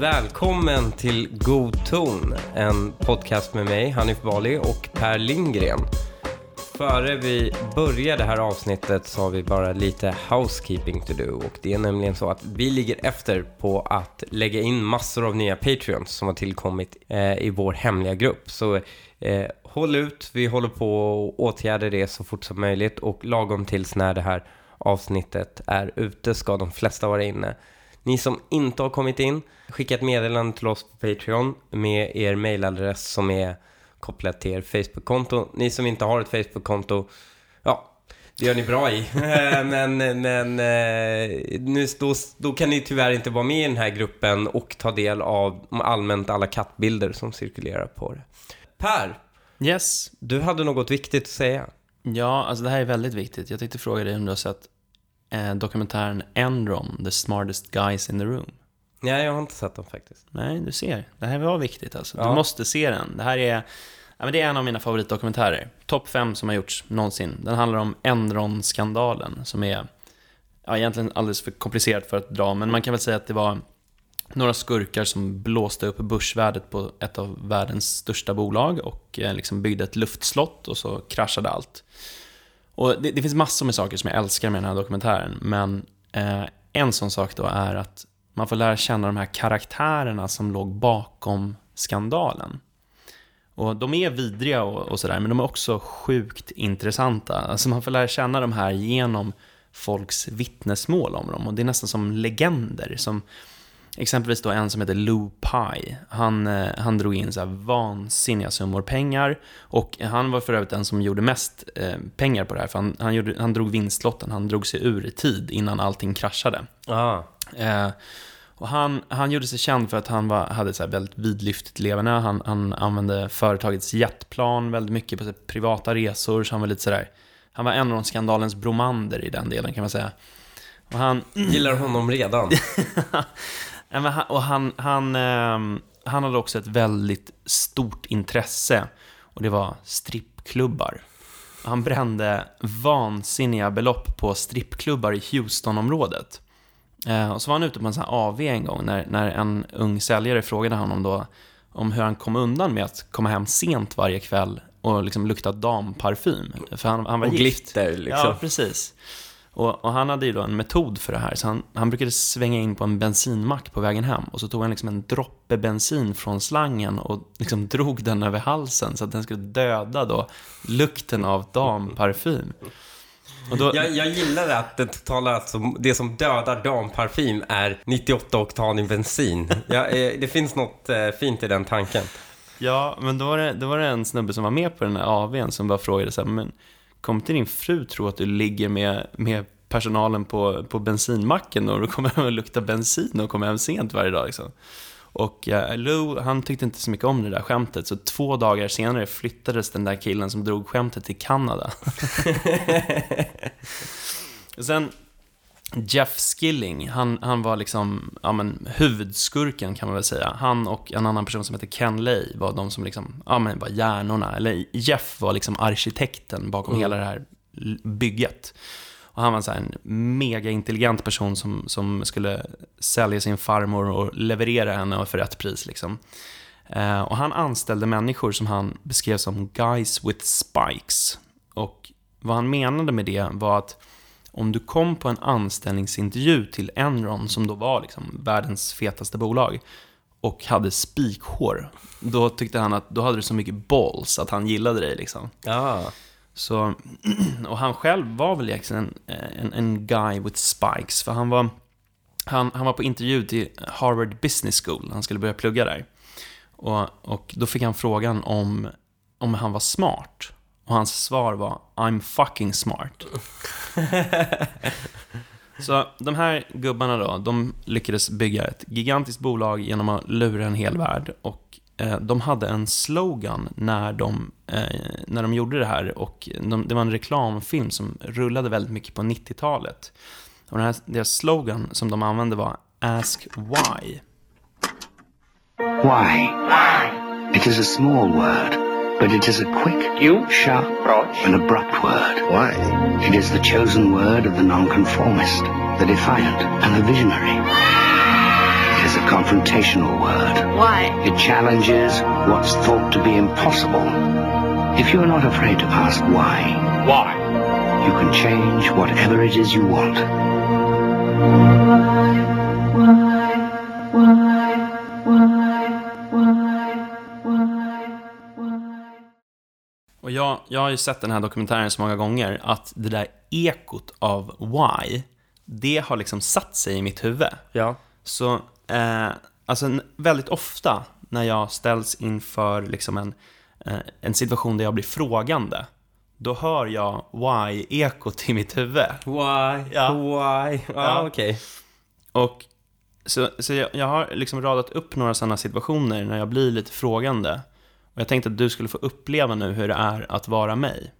Välkommen till God ton, en podcast med mig, Hanif Bali och Per Lindgren. Före vi börjar det här avsnittet så har vi bara lite housekeeping to do och det är nämligen så att vi ligger efter på att lägga in massor av nya Patreons som har tillkommit eh, i vår hemliga grupp. Så eh, håll ut, vi håller på och åtgärda det så fort som möjligt och lagom tills när det här avsnittet är ute ska de flesta vara inne. Ni som inte har kommit in, skicka ett meddelande till oss på Patreon med er mailadress som är kopplat till er Facebook-konto. Ni som inte har ett Facebook-konto, ja, det gör ni bra i. men men eh, nu, då, då kan ni tyvärr inte vara med i den här gruppen och ta del av allmänt alla kattbilder som cirkulerar på det. Per, Yes. du hade något viktigt att säga. Ja, alltså det här är väldigt viktigt. Jag tänkte fråga dig om du har sett eh, dokumentären Enron, The Smartest Guys in the Room. Nej, jag har inte sett den faktiskt. Nej, du ser. Det här var viktigt alltså. Ja. Du måste se den. Det här är, ja, men det är en av mina favoritdokumentärer. Topp fem som har gjorts någonsin. Den handlar om Enron-skandalen, som är ja, egentligen alldeles för komplicerat för att dra, men man kan väl säga att det var några skurkar som blåste upp börsvärdet på ett av världens största bolag och eh, liksom byggde ett luftslott och så kraschade allt. Och det, det finns massor med saker som jag älskar med den här dokumentären, men eh, en sån sak då är att man får lära känna de här karaktärerna som låg bakom skandalen. Och de är vidriga och, och sådär, men de är också sjukt intressanta. Alltså man får lära känna de här genom folks vittnesmål om dem. Och det är nästan som legender. Som exempelvis då en som heter Lou Pye. Han, eh, han drog in så här vansinniga summor pengar. Och han var för övrigt den som gjorde mest eh, pengar på det här. För han, han, gjorde, han drog vinstlotten, han drog sig ur i tid innan allting kraschade. Ah. Eh, och han, han gjorde sig känd för att han var, hade ett väldigt vidlyftigt leverne. Han, han använde företagets jetplan väldigt mycket på så privata resor. Så han var lite sådär, han var en av de skandalens bromander i den delen kan man säga. Och han, Gillar honom redan. Och han, han, ehm, han hade också ett väldigt stort intresse och det var strippklubbar. Han brände vansinniga belopp på strippklubbar i Houston-området. Eh, och så var han ute på en sån här AV en gång när, när en ung säljare frågade honom då om hur han kom undan med att komma hem sent varje kväll och liksom lukta damparfym. För han, han var Och gift. glitter, liksom. Ja, precis. Och, och han hade ju då en metod för det här, så han, han brukade svänga in på en bensinmack på vägen hem och så tog han liksom en droppe bensin från slangen och liksom drog den över halsen så att den skulle döda då lukten av damparfym. Då, Jag, jag gillar att det totala, alltså, det som dödar damparfym är 98 oktan i bensin. Ja, eh, det finns något eh, fint i den tanken. Ja, men då var, det, då var det en snubbe som var med på den här AWn som bara frågade så här, men kommer inte din fru tro att du ligger med, med personalen på, på bensinmacken och du kommer hem och lukta bensin och kommer hem sent varje dag liksom? Och eh, Lou, han tyckte inte så mycket om det där skämtet, så två dagar senare flyttades den där killen som drog skämtet till Kanada. Och Sen, Jeff Skilling, han, han var liksom, ja men huvudskurken kan man väl säga. Han och en annan person som heter Ken Lay var de som liksom, ja men var hjärnorna. Eller Jeff var liksom arkitekten bakom hela det här bygget. Och han var så en mega intelligent person som, som skulle sälja sin farmor och leverera henne för rätt pris liksom. Eh, och han anställde människor som han beskrev som guys with spikes. Och vad han menade med det var att om du kom på en anställningsintervju till Enron, som då var liksom världens fetaste bolag, och hade spikhår, då tyckte han att då hade du så mycket balls att han gillade dig liksom. Ja. Så, och han själv var väl egentligen en, en, en guy with spikes, för han var, han, han var på intervju till Harvard Business School, han skulle börja plugga där. Och, och då fick han frågan om, om han var smart. Och hans svar var I'm fucking smart. Så de här gubbarna då, de lyckades bygga ett gigantiskt bolag genom att lura en hel värld. Och eh, de hade en slogan när de, eh, när de gjorde det här. Och de, det var en reklamfilm som rullade väldigt mycket på 90-talet. Och den här, deras slogan som de använde var Ask Why. Why? It is a small word, but it is a quick, You sharp, approach. and abrupt word. Why? It is the chosen word of the nonconformist, the defiant, and the visionary. It is a confrontational word. Why? It challenges what's thought to be impossible. If you're not afraid to ask why, Why? you can change whatever it is you want. Och jag, jag har ju sett den här dokumentären så många gånger att det där ekot av Why, det har liksom satt sig i mitt huvud. Ja. Så, eh, alltså väldigt ofta när jag ställs inför liksom en, eh, en situation där jag blir frågande, då hör jag Why-ekot i mitt huvud. Why? Ja. Why? Ja, Ja. okej. Och så, så jag, jag har liksom radat upp några sådana situationer när jag blir lite frågande. Och jag tänkte att du skulle få uppleva nu hur det är att vara mig.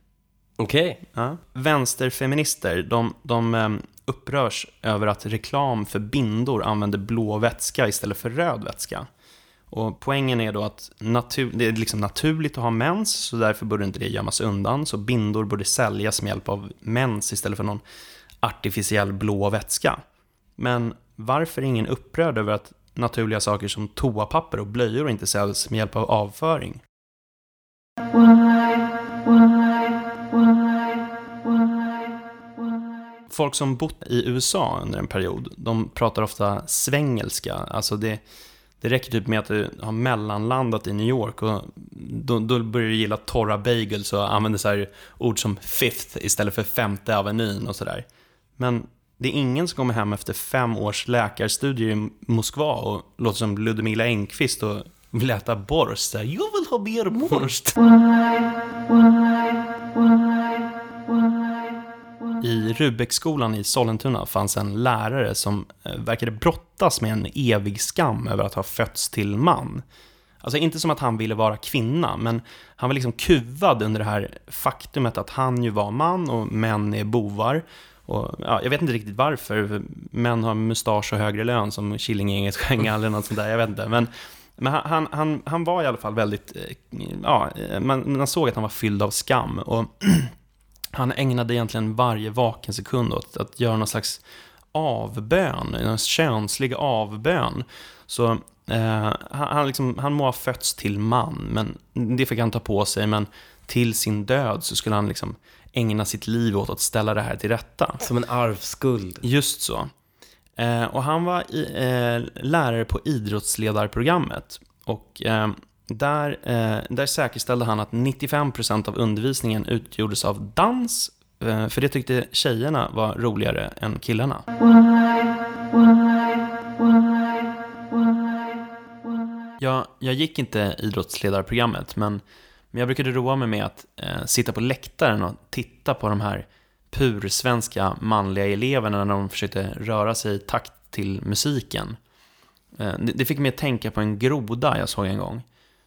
Okej. Ja. Vänsterfeminister, de, de em, upprörs över att reklam för bindor använder blå vätska istället för röd vätska. Och poängen är då att natur, det är liksom naturligt att ha mens, så därför borde inte det gömmas undan. Så bindor borde säljas med hjälp av mens istället för någon artificiell blå vätska. Men varför är ingen upprörd över att naturliga saker som toapapper och blöjor inte säljs med hjälp av avföring? Folk som bott i USA under en period, de pratar ofta svengelska. Alltså det, det räcker typ med att du har mellanlandat i New York och då, då börjar du gilla torra bagels och använder så här ord som fifth istället för femte avenyn och sådär. Men det är ingen som kommer hem efter fem års läkarstudier i Moskva och låter som Ludmila Engqvist och vill äta borst. Jag vill ha mer borst. I Rubäcksskolan i Sollentuna fanns en lärare som eh, verkade brottas med en evig skam över att ha fötts till man. Alltså inte som att han ville vara kvinna, men han var liksom kuvad under det här faktumet att han ju var man och män är bovar. Och, ja, jag vet inte riktigt varför, män har mustasch och högre lön som Killinggänget sjöng eller något sånt där, jag vet inte. Men, men han, han, han, han var i alla fall väldigt, eh, ja, man, man såg att han var fylld av skam. Och han ägnade egentligen varje vaken sekund åt att göra någon slags avbön, en könslig avbön. Så eh, han, han, liksom, han må ha fötts till man, men det fick han ta på sig, men till sin död så skulle han liksom ägna sitt liv åt att ställa det här till rätta. Som en arvsskuld. Just så. Eh, och han var i, eh, lärare på idrottsledarprogrammet. Och eh, där, eh, där säkerställde han att 95% av undervisningen utgjordes av dans, eh, för det tyckte tjejerna var roligare än killarna. Jag, jag gick inte idrottsledarprogrammet, men, men jag brukade roa mig med att eh, sitta på läktaren och titta på de här pursvenska manliga eleverna när de försökte röra sig i takt till musiken. Eh, det fick mig att tänka på en groda jag såg en gång.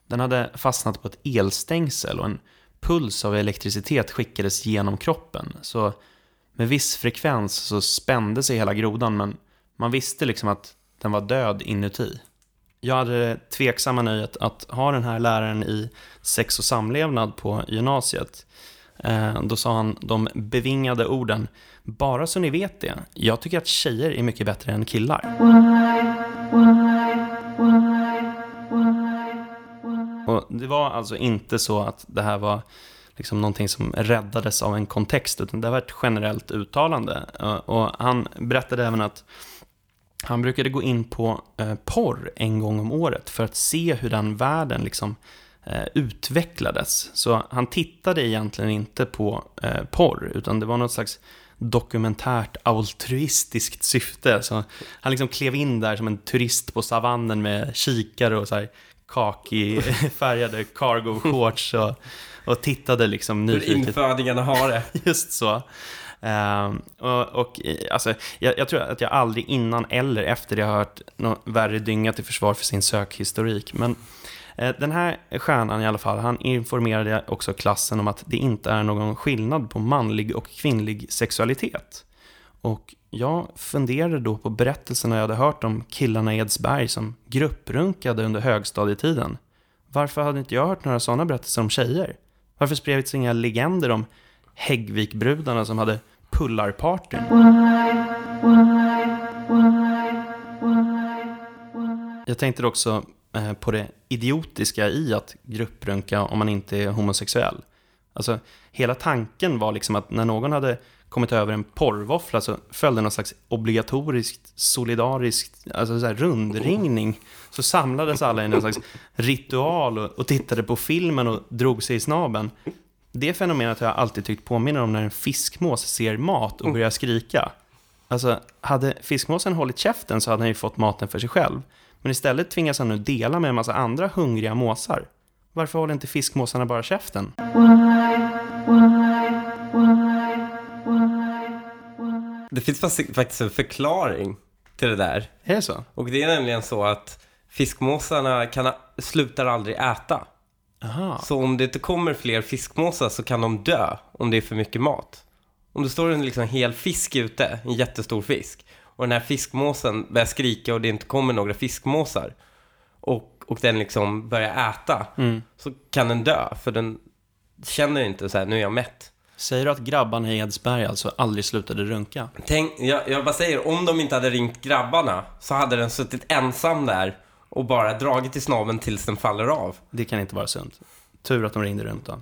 Den hade fastnat på ett elstängsel och en puls av elektricitet skickades genom kroppen. Så med viss frekvens så spände sig hela grodan, men man visste liksom att den var död inuti. Jag hade det tveksamma nöjet att ha den här läraren i sex och samlevnad på gymnasiet. Eh, då sa han de bevingade orden Bara så ni vet det, jag tycker att tjejer är mycket bättre än killar. Och det var alltså inte så att det här var liksom någonting som räddades av en kontext, utan det var ett generellt uttalande. Eh, och han berättade även att han brukade gå in på eh, porr en gång om året för att se hur den världen liksom utvecklades. Så han tittade egentligen inte på eh, porr, utan det var något slags dokumentärt altruistiskt syfte. Så han liksom klev in där som en turist på savannen med kikare och så här kaki färgade cargo shorts och, och tittade liksom Hur nyfiket. infödingarna har det. Just så. Ehm, och, och eh, alltså, jag, jag tror att jag aldrig innan eller efter det har hört något värre dynga till försvar för sin sökhistorik. Men eh, Eh, den här stjärnan i alla fall, han informerade också klassen om att det inte är någon skillnad på manlig och kvinnlig sexualitet. Och jag funderade då på berättelserna jag hade hört om killarna i Edsberg som grupprunkade under högstadietiden. Varför hade inte jag hört några sådana berättelser om tjejer? Varför spreds inga legender om Häggvikbrudarna som hade pullarpartyn? Jag tänkte också på det idiotiska i att grupprunka om man inte är homosexuell. Alltså, hela tanken var liksom att när någon hade kommit över en porrvåffla så följde någon slags obligatoriskt, solidariskt, alltså så rundringning. Så samlades alla i någon slags ritual och, och tittade på filmen och drog sig i snaben. Det fenomenet har jag alltid tyckt påminner om när en fiskmås ser mat och börjar skrika. Alltså, hade fiskmåsen hållit käften så hade han ju fått maten för sig själv. Men istället tvingas han nu dela med en massa andra hungriga måsar. Varför håller inte fiskmåsarna bara käften? Det finns faktiskt en förklaring till det där. Är det så? Och det är nämligen så att fiskmåsarna kan, slutar aldrig äta. Aha. Så om det inte kommer fler fiskmåsar så kan de dö om det är för mycket mat. Om det står en liksom hel fisk ute, en jättestor fisk, och den här fiskmåsen börjar skrika och det inte kommer några fiskmåsar, och, och den liksom börjar äta, Mm. så kan den dö, för den känner inte så här, nu är jag mätt. Säger du att grabbarna i Edsberg alltså aldrig slutade runka? Tänk, jag, jag bara säger, om de inte hade ringt grabbarna, så hade den suttit ensam där och bara dragit i snabeln tills den faller av. Det kan inte vara sunt. Tur att de ringde runt då.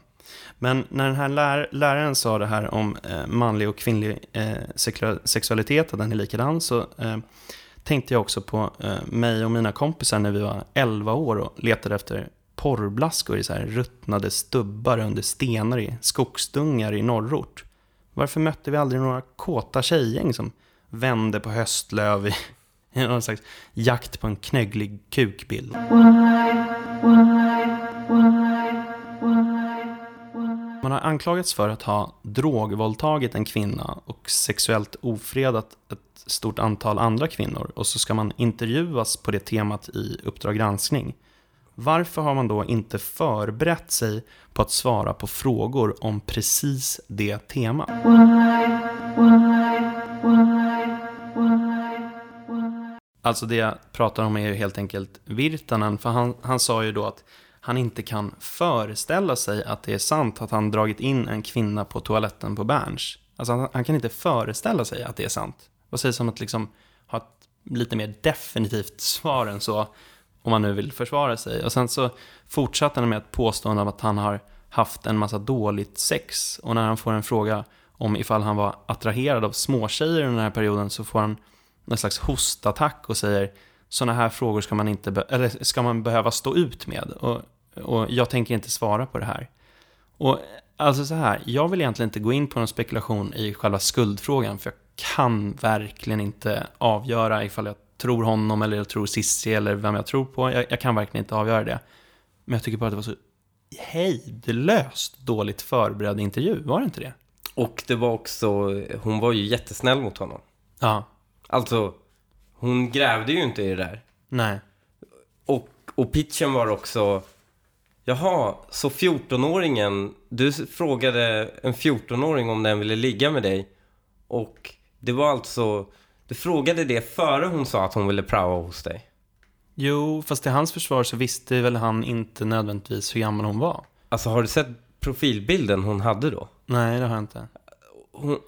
Men när den här lär, läraren sa det här om eh, manlig och kvinnlig eh, sexualitet, att den är likadan, så eh, tänkte jag också på eh, mig och mina kompisar när vi var 11 år och letade efter porrblaskor i så här ruttnade stubbar under stenar i skogsdungar i norrort. Varför mötte vi aldrig några kåta tjejgäng som vände på höstlöv i, i någon slags jakt på en knögglig kukbild? Man har anklagats för att ha drogvåldtagit en kvinna och sexuellt ofredat ett stort antal andra kvinnor och så ska man intervjuas på det temat i Uppdrag granskning. Varför har man då inte förberett sig på att svara på frågor om precis det temat? Alltså det jag pratar om är ju helt enkelt Virtanen, för han, han sa ju då att han inte kan föreställa sig att det är sant att han dragit in en kvinna på toaletten på Berns. Alltså han, han kan inte föreställa sig att det är sant. Vad sägs om att liksom ha ett lite mer definitivt svar än så, om man nu vill försvara sig. Och sen så fortsatte han med ett påstående om att han har haft en massa dåligt sex. Och när han får en fråga om ifall han var attraherad av småtjejer under den här perioden så får han en slags hostattack och säger sådana här frågor ska man, inte be- eller ska man behöva stå ut med. Och, och jag tänker inte svara på det här. Och alltså så här, jag vill egentligen inte gå in på någon spekulation i själva skuldfrågan, för jag kan verkligen inte avgöra ifall jag tror honom eller jag tror Cissi eller vem jag tror på. Jag, jag kan verkligen inte avgöra det. Men jag tycker bara att det var så hejdlöst dåligt förberedd intervju, var det inte det? Och det var också, hon var ju jättesnäll mot honom. Ja, Alltså, hon grävde ju inte i det där. nej. Och, och pitchen var också, jaha, så 14-åringen, du frågade en 14-åring om den ville ligga med dig. Och det var alltså, du frågade det före hon sa att hon ville praoa hos dig. Jo, fast i hans försvar så visste väl han inte nödvändigtvis hur gammal hon var. Alltså har du sett profilbilden hon hade då? Nej, det har jag inte. Hon,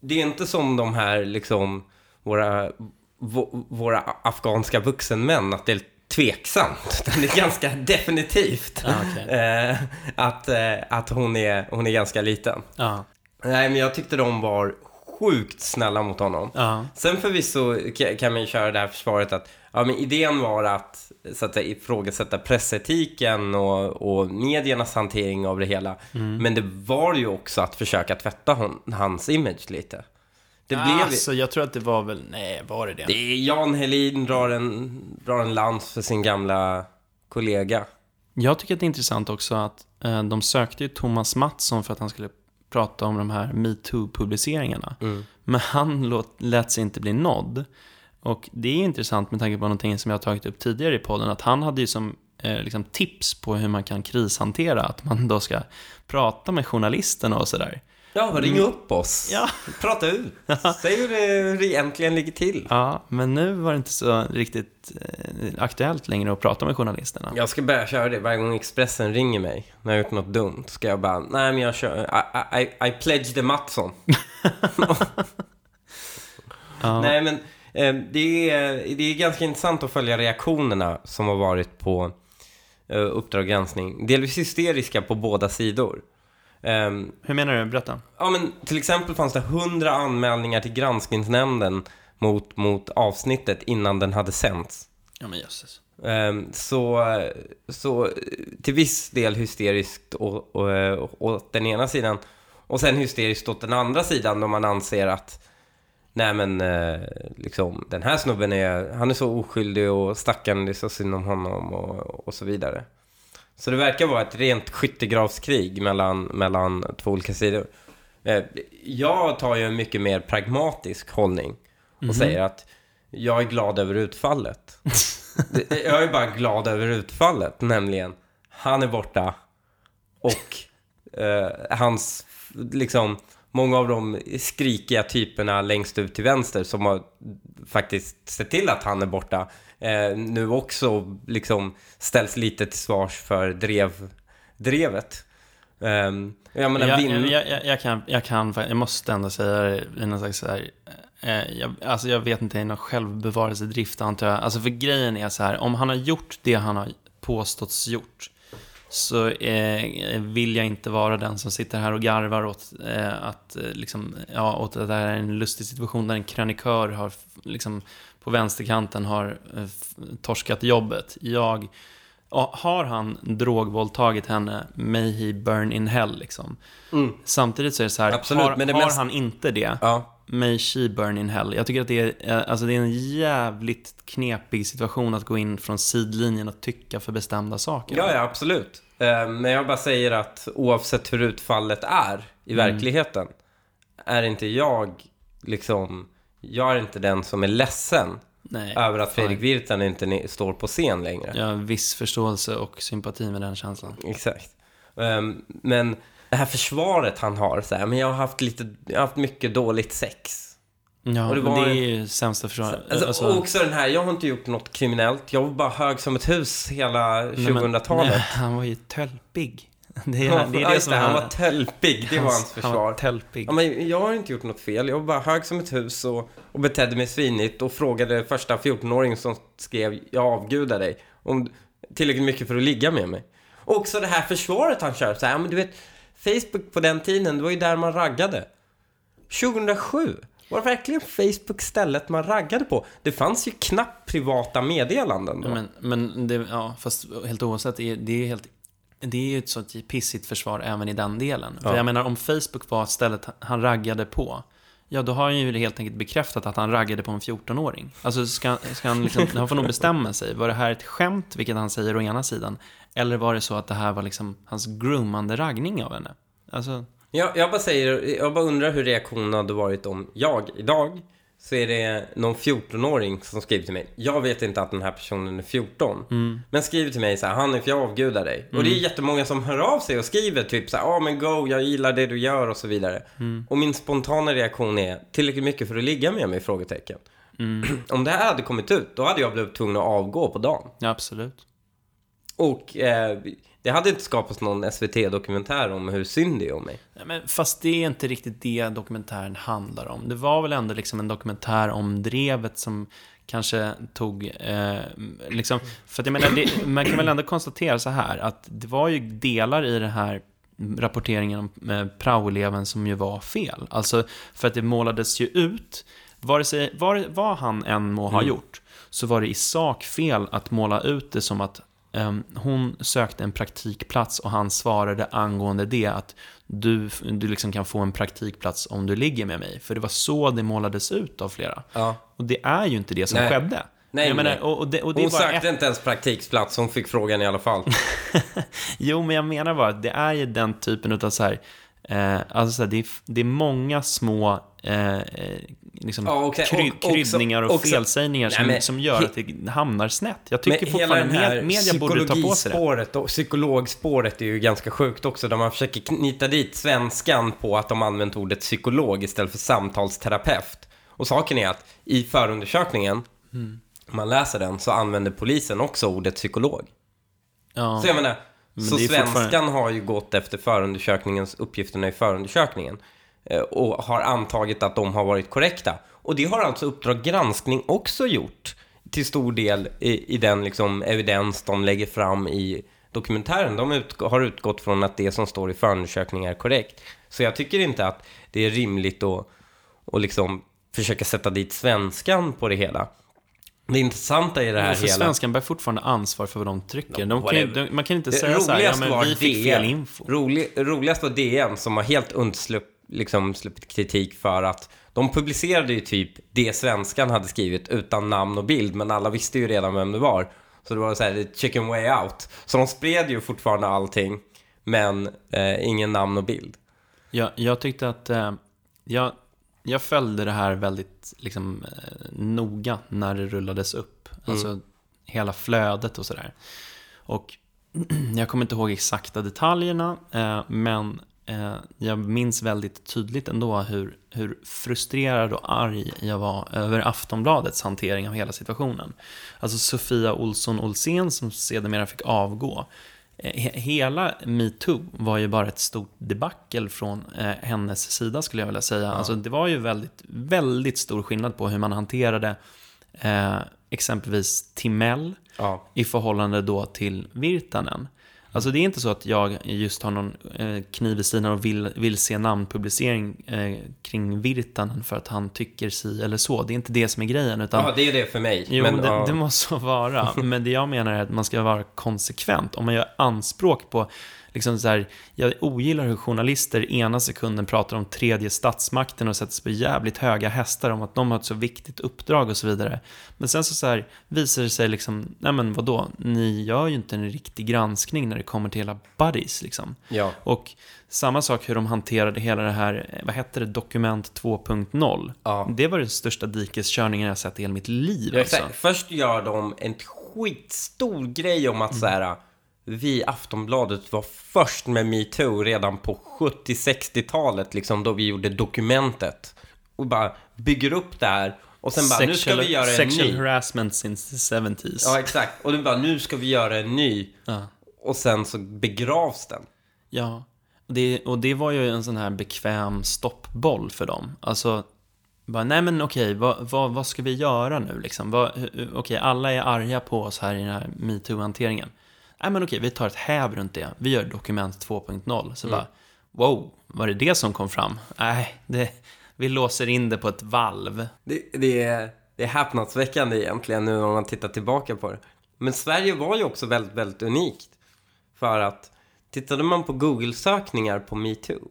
det är inte som de här liksom, våra, vå- våra afghanska vuxenmän, att det är tveksamt. Utan det är ganska definitivt Ja, okej. eh, att, eh, att hon, är, hon är ganska liten. Ja, Nej, men jag tyckte de var sjukt snälla mot honom. ja, Sen förvisso ka- kan man ju köra det här försvaret att ja, men idén var att, så att säga, ifrågasätta pressetiken och, och mediernas hantering av det hela. Men det var ju också att försöka tvätta hon, hans image lite. Det blev ju- Alltså, jag tror att det var väl... Nej, var det det? det är Jan Helin drar en, drar en lans för sin gamla kollega. Jag tycker att det är intressant också att eh, de sökte ju Thomas Mattsson för att han skulle prata om de här metoo-publiceringarna. Men han låt, lät sig inte bli nådd. Och det är intressant med tanke på någonting som jag har tagit upp tidigare i podden, att han hade ju som eh, liksom tips på hur man kan krishantera, att man då ska prata med journalisterna och sådär. Ja, ring upp oss. Ja. Prata ut. Säg hur det, hur det egentligen ligger till. Ja, men nu var det inte så riktigt eh, aktuellt längre att prata med journalisterna. Jag ska börja köra det varje gång Expressen ringer mig när jag har gjort något dumt. Ska jag bara, nej men jag kör, I, I, I pledge the Mattsson. Ja. Nej men Eh, det, är, det är ganska intressant att följa reaktionerna som har varit på eh, Uppdrag granskning. Delvis hysteriska på båda sidor. Ehm, Hur menar du? Berätta. Ja, men till exempel fanns det 100 anmälningar till granskningsnämnden mot, mot avsnittet innan den hade sänts. Ja men jösses. Ehm, Så, så till viss del hysteriskt å- å- åt den ena sidan och sen hysteriskt åt den andra sidan då man anser att nej men eh, liksom den här snubben är, han är så oskyldig och stackarn, det är så synd om honom och, och så vidare. Så det verkar vara ett rent skyttegravskrig mellan, mellan två olika sidor. Eh, Jag tar ju en mycket mer pragmatisk hållning och säger att jag är glad över utfallet. Jag är bara glad över utfallet, nämligen han är borta och eh, hans, liksom, många av de skrikiga typerna längst ut till vänster som har faktiskt sett till att han är borta, eh, nu också liksom ställs lite till svars för drev, drevet. Um, jag menar, Jag, vin... jag, jag, jag, kan, jag kan, jag måste ändå säga det i någon slags så här, eh, jag, alltså jag vet inte, i någon självbevarelsedrift antar jag. Alltså för grejen är så här, om han har gjort det han har påståtts gjort, så eh, vill jag inte vara den som sitter här och garvar åt eh, att, eh, liksom, ja, åt att det här är en lustig situation där en krönikör har, liksom, på vänsterkanten har eh, torskat jobbet. Jag, ja, har han drogvåldtagit henne, may he burn in hell liksom. Mm. Samtidigt så är det så här, Absolut, har, men det har mest- han inte det, Ja, May she burn in hell. Jag tycker att det är, eh, alltså det är en jävligt knepig situation att gå in från sidlinjen och tycka för bestämda saker. Ja, ja, absolut. Eh, Men jag bara säger att oavsett hur utfallet är i Mm. verkligheten, är inte jag liksom, jag är inte den som är ledsen Nej, över att. Fredrik Virtanen inte står på scen längre. Jag har viss förståelse och sympati med den känslan. Exakt. Ehm, Men det här försvaret han har, så här, men jag har haft lite, jag har haft mycket dåligt sex. Ja, Och det var- det är ju sämsta försvaret. Alltså, Alltså, och också den här, jag har inte gjort något kriminellt, jag var bara hög som ett hus hela nej, men- 2000-talet. nej, Han var ju tölpig. Det är, Ja, det, är ja, det som det, han var tälpig, det var hans Han var försvar. tölpig. Ja, men jag har inte gjort något fel. Jag var bara hög som ett hus och, och betedde mig svinigt och frågade första 14-åringen som skrev “Jag avgudar dig” om tillräckligt mycket för att ligga med mig. Och också det här försvaret han kör. Så här, ja, men du vet, Facebook på den tiden, det var ju där man raggade. 2007, var det verkligen Facebook stället man raggade på? Det fanns ju knappt privata meddelanden då. Men, men det, ja, fast helt oavsett, det är helt det är ju ett sånt pissigt försvar även i den delen. För Ja. jag menar, om Facebook var stället han raggade på, ja då har han ju helt enkelt bekräftat att han raggade på en 14-åring. Alltså ska, ska han liksom, han får nog bestämma sig. Var det här ett skämt, vilket han säger å ena sidan, eller var det så att det här var liksom hans groomande raggning av henne? Alltså, Jag, jag, bara säger, jag bara undrar hur reaktionen hade varit om jag idag så är det någon 14-åring som skriver till mig. Jag vet inte att den här personen är 14. Men skriver till mig så här, Hanif jag avgudar dig. Och det är jättemånga som hör av sig och skriver typ så här, ja men go, jag gillar det du gör och så vidare. Och min spontana reaktion är, tillräckligt mycket för att ligga med mig? Frågetecken. om det här hade kommit ut, då hade jag blivit tvungen att avgå på dagen. ja absolut. Och eh, det hade inte skapats någon SVT-dokumentär om hur synd det är om mig. Ja, Men fast det är inte riktigt det dokumentären handlar om. Det var väl ändå liksom en dokumentär om drevet som kanske tog, eh, liksom, för att jag menar, det, man kan väl ändå konstatera så här, att det var ju delar i den här rapporteringen om eh, praoeleven som ju var fel. Alltså, för att det målades ju ut, vare sig, var, vad han än må ha gjort, så var det i sak fel att måla ut det som att hon sökte en praktikplats och han svarade angående det att du, du liksom kan få en praktikplats om du ligger med mig. För det var så det målades ut av flera. Ja. Och det är ju inte det som Nej. skedde. Nej, menar, nej. och, och det, och det Hon sökte ett, inte ens praktiksplats, hon fick frågan i alla fall. Jo, men jag menar bara att det är ju den typen av så här, eh, alltså så här, det, är, det är många små eh, eh, liksom, Ja, okej. kry, Och- kryddningar och också- felsägningar som, Nej, som gör att det hamnar snett. Jag tycker fortfarande med, media borde ta på sig det. och psykologspåret är ju ganska sjukt också, där man försöker knyta dit svenskan på att de använt ordet psykolog istället för samtalsterapeut. Och saken är att i förundersökningen, Mm. om man läser den, så använder polisen också ordet psykolog. Ja. Så jag menar, Men så svenskan fortfarande- har ju gått efter förundersökningens uppgifterna i förundersökningen. Eh, och har antagit att de har varit korrekta. Och det har alltså Uppdrag granskning också gjort till stor del i, i den liksom evidens de lägger fram i dokumentären. De utg har utgått från att det som står i förundersökningen är korrekt. Så jag tycker inte att det är rimligt att, att liksom försöka sätta dit svenskan på det hela. Det intressanta i det här hela... svenskan bär fortfarande ansvar för vad de trycker. De kan, de, man kan inte säga så här, ja roligast men vi fick DN. fel info. Rolig, roligast var DN som har helt undslupp, liksom, sluppit kritik för att de publicerade ju typ det svenskan hade skrivit utan namn och bild, men alla visste ju redan vem det var. Så det var så här, chicken way out. Så de spred ju fortfarande allting, men eh, ingen namn och bild. Jag, jag tyckte att eh, jag, jag följde det här väldigt liksom, eh, noga när det rullades upp. Alltså hela flödet och sådär. Och jag kommer inte ihåg exakta detaljerna, eh, men jag minns väldigt tydligt ändå hur, hur frustrerad och arg jag var över Aftonbladets hantering av hela situationen. Alltså Sofia Olsson Olsén som sedermera fick avgå. Eh, he- Hela metoo var ju bara ett stort debacle från eh, hennes sida skulle jag vilja säga. Alltså det var ju väldigt, väldigt stor skillnad på hur man hanterade eh, exempelvis Timell Ja. i förhållande då till Virtanen. Alltså det är inte så att jag just har någon eh, kniv i sidan och vill, vill se namnpublicering eh, kring Virtanen för att han tycker si eller så. Det är inte det som är grejen. Utan, ja, det är det för mig. Jo, men, det, ja. det måste så vara. Men det jag menar är att man ska vara konsekvent. Om man gör anspråk på, liksom så här, jag ogillar hur journalister ena sekunden pratar om tredje statsmakten och sätter sig på jävligt höga hästar om att de har ett så viktigt uppdrag och så vidare. Men sen så, så här, visar det sig liksom, nej men vadå, ni gör ju inte en riktig granskning när det kommer till hela buddies liksom. Ja. Och samma sak hur de hanterade hela det här, vad hette det, dokument 2.0. Ja. Det var den största dikeskörningen jag sett i hela mitt liv. Ja, alltså. Först gör de en skitstor grej om att så här, vi Aftonbladet var först med metoo redan på 70-60-talet, liksom, då vi gjorde dokumentet. Och bara bygger upp det här. Och sen bara, nu ska vi göra en sexual ny. harassment since the 70s. Ja, exakt. Och du bara, nu ska vi göra en ny. Ja. Och sen så begravs den. Ja. Det, och det var ju en sån här bekväm stoppboll för dem. Alltså, bara, nej men okej, vad, vad, vad ska vi göra nu liksom? Vad, hur- okej, alla är arga på oss här i den här metoo-hanteringen. Nej men okej, vi tar ett häv runt det. Vi gör dokument 2.0. Så bara, wow, var det det som kom fram? Nej, det, vi låser in det på ett valv. Det, det, är, det är häpnadsväckande egentligen nu när man tittar tillbaka på det. Men Sverige var ju också väldigt, väldigt unikt. För att tittade man på Google-sökningar på metoo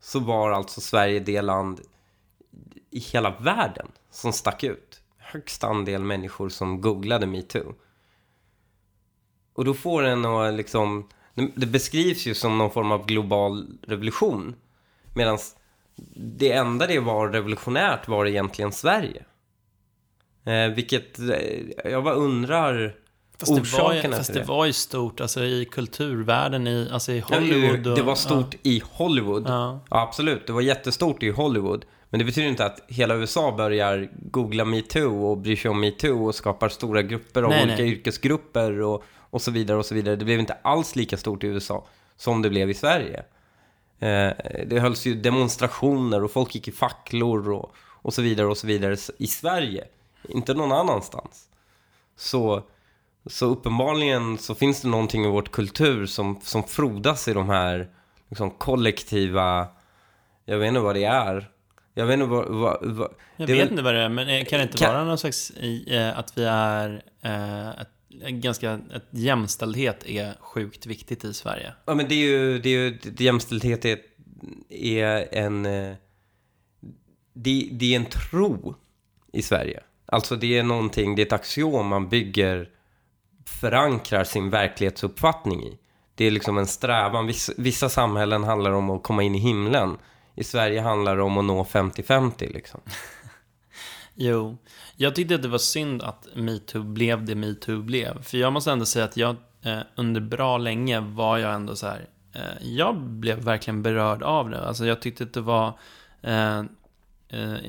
så var alltså Sverige det land i hela världen som stack ut. Högst andel människor som googlade metoo. Och då får en att liksom... det- beskrivs ju som någon form av global revolution. Medan det enda det var revolutionärt var egentligen Sverige. Eh, vilket eh, jag bara undrar Fast, det var, ju, orsakerna fast det det. var ju stort, alltså i kulturvärlden, i, alltså i Ja, Hollywood. Och, det var stort i Hollywood. Ja. Ja, absolut. Det var jättestort i Hollywood. Men det betyder inte att hela USA börjar googla metoo och bryr sig om metoo och skapar stora grupper av Nej, olika nej. yrkesgrupper och, och så vidare och så vidare. Det blev inte alls lika stort i USA som det blev i Sverige. Eh, det hölls ju demonstrationer och folk gick i facklor och, och så vidare och så vidare i Sverige. Inte någon annanstans. Så, så uppenbarligen så finns det någonting i vårt kultur som, som frodas i de här liksom, kollektiva... Jag vet inte vad det är. Jag vet inte vad... vad, vad Jag vet väl- inte vad det är, men kan det inte Kan- vara någon slags i, eh, att vi är eh, en ganska, att jämställdhet är sjukt viktigt i Sverige? Ja, men det är ju, det är ju jämställdhet är, är en... Eh, det, det är en tro i Sverige. Alltså det är någonting, det är ett axiom man bygger, förankrar sin verklighetsuppfattning i. Det är liksom en strävan. Vissa, vissa samhällen handlar om att komma in i himlen. I Sverige handlar det om att nå 50-50 liksom. Jo, jag tyckte att det var synd att metoo blev det metoo blev. För jag måste ändå säga att jag eh, under bra länge var jag ändå så här. Eh, jag blev verkligen berörd av det. Alltså jag tyckte att det var... Eh, eh,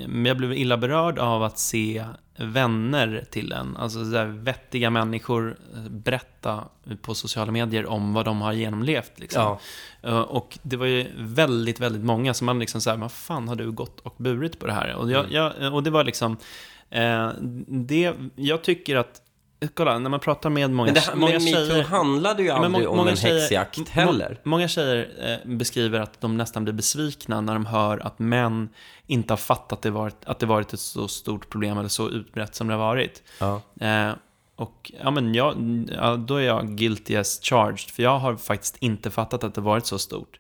men jag blev illa berörd av att se vänner till en, alltså så vettiga människor eh, berätta på sociala medier om vad de har genomlevt. Liksom. Ja. Eh, Och det var ju väldigt, väldigt många som man liksom så här, vad fan har du gått och burit på det här? Och, jag, Mm. jag, och det var liksom, eh, det, jag tycker att, kolla, när man pratar med många, Men, det, många men metoo handlade ju men aldrig må- om en tjejer- häxjakt må- heller. Många tjejer eh, beskriver att de nästan blir besvikna när de hör att män inte har fattat det varit, att det varit ett så stort problem eller så utbrett som det har varit. Ja. Eh, och ja, men jag, ja, då är jag guilty as charged, för jag har faktiskt inte fattat att det varit så stort.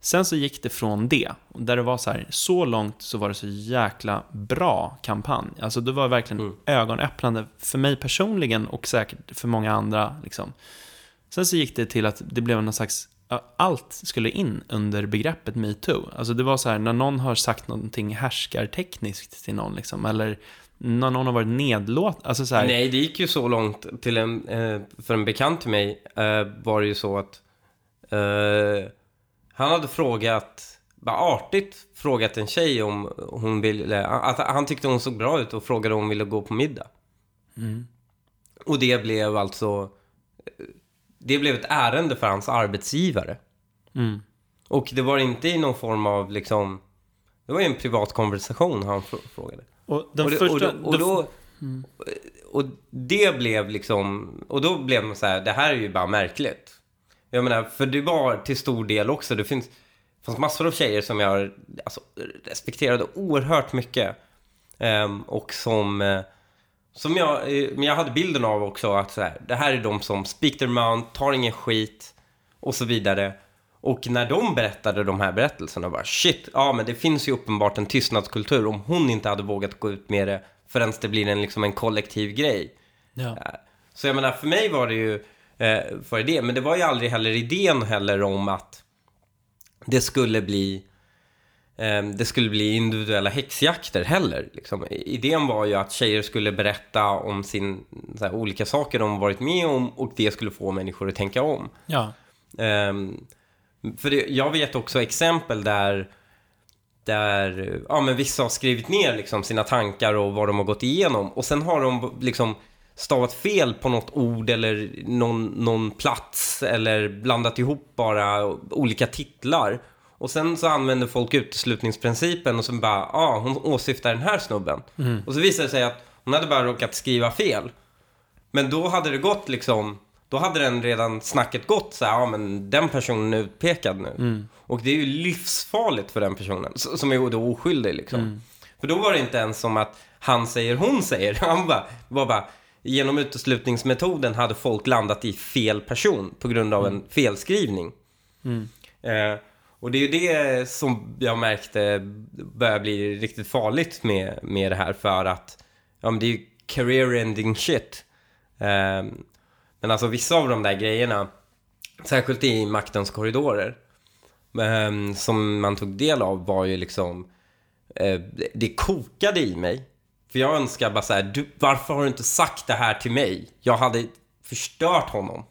Sen så gick det från det, där det var så här, så långt så var det så jäkla bra kampanj. Alltså det var verkligen Mm. ögonöppnande för mig personligen och säkert för många andra. Liksom. Sen så gick det till att det blev någon slags, allt skulle in under begreppet metoo. Alltså det var så här, när någon har sagt någonting härskartekniskt till någon, liksom, eller när någon har varit nedlåt, alltså så här, Nej, det gick ju så långt till en, eh, för en bekant till mig eh, var det ju så att eh, han hade frågat, bara artigt frågat en tjej om hon ville, att han tyckte hon såg bra ut och frågade om hon ville gå på middag. Mm. Och det blev alltså, det blev ett ärende för hans arbetsgivare. Mm. Och det var inte i någon form av liksom, det var ju en privat konversation han fr- frågade. Och den och, det, första... och, då, och, då, och det blev liksom, och då blev man så här, det här är ju bara märkligt. Jag menar, för det var till stor del också, det finns, fanns massor av tjejer som jag alltså, respekterade oerhört mycket. Ehm, och som, eh, som jag, eh, men jag hade bilden av också att så här, det här är de som speak their mouth, tar ingen skit och så vidare. Och när de berättade de här berättelserna bara shit, ja men det finns ju uppenbart en tystnadskultur om hon inte hade vågat gå ut med det förrän det blir en, liksom en kollektiv grej. ja. Så jag menar, för mig var det ju eh, för det, men det var ju aldrig heller idén heller om att det skulle bli eh, det skulle bli individuella häxjakter heller. Liksom. Idén var ju att tjejer skulle berätta om sin, här, olika saker de varit med om och det skulle få människor att tänka om. ja. Ehm, för det, jag vet också exempel där, där ja, men vissa har skrivit ner liksom sina tankar och vad de har gått igenom och sen har de liksom stavat fel på något ord eller någon, någon plats eller blandat ihop bara olika titlar. Och sen så använder folk uteslutningsprincipen och så bara, ja, ah, hon åsyftar den här snubben. Och så visar det sig att hon hade bara råkat skriva fel. Men då hade det gått liksom, då hade den redan snacket gått så här, ja men den personen är utpekad nu. Och det är ju livsfarligt för den personen, som är då oskyldig liksom. För då var det inte ens som att han säger, hon säger. Han bara, var bara, genom uteslutningsmetoden hade folk landat i fel person på grund av en felskrivning. Eh, och det är ju det som jag märkte börjar bli riktigt farligt med, med det här för att ja, men det är ju career ending shit. Eh, men alltså vissa av de där grejerna, särskilt i maktens korridorer, eh, som man tog del av var ju liksom, eh, det- kokade i mig. För jag önskar bara så här, du, varför har du inte sagt det här till mig? Jag hade förstört honom.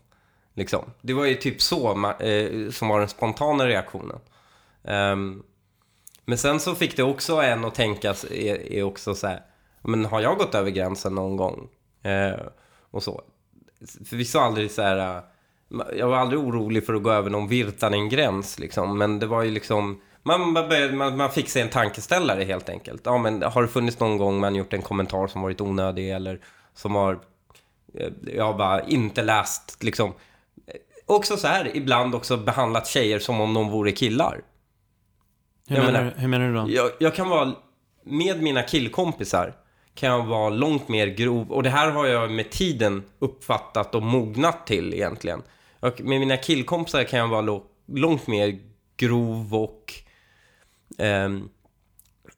Liksom. Det var ju typ så eh, som var den spontana reaktionen. Um, men sen så fick det också en att tänka, är, är också så här, men har jag gått över gränsen någon gång? Eh, och så. För vi sa aldrig så här, eh, jag var aldrig orolig för att gå över någon Virtanen-gräns liksom, men det var ju liksom, man, man, man, fick sig en tankeställare helt enkelt. Ja, men har det funnits någon gång man gjort en kommentar som varit onödig eller som har, eh, jag bara inte läst liksom, också så här, ibland också behandlat tjejer som om de vore killar. Hur, menar, menar- hur menar du då? Jag, jag kan vara, med mina killkompisar kan jag vara långt mer grov. Och det här har jag med tiden uppfattat och mognat till egentligen. Och med mina killkompisar kan jag vara långt mer grov och eh,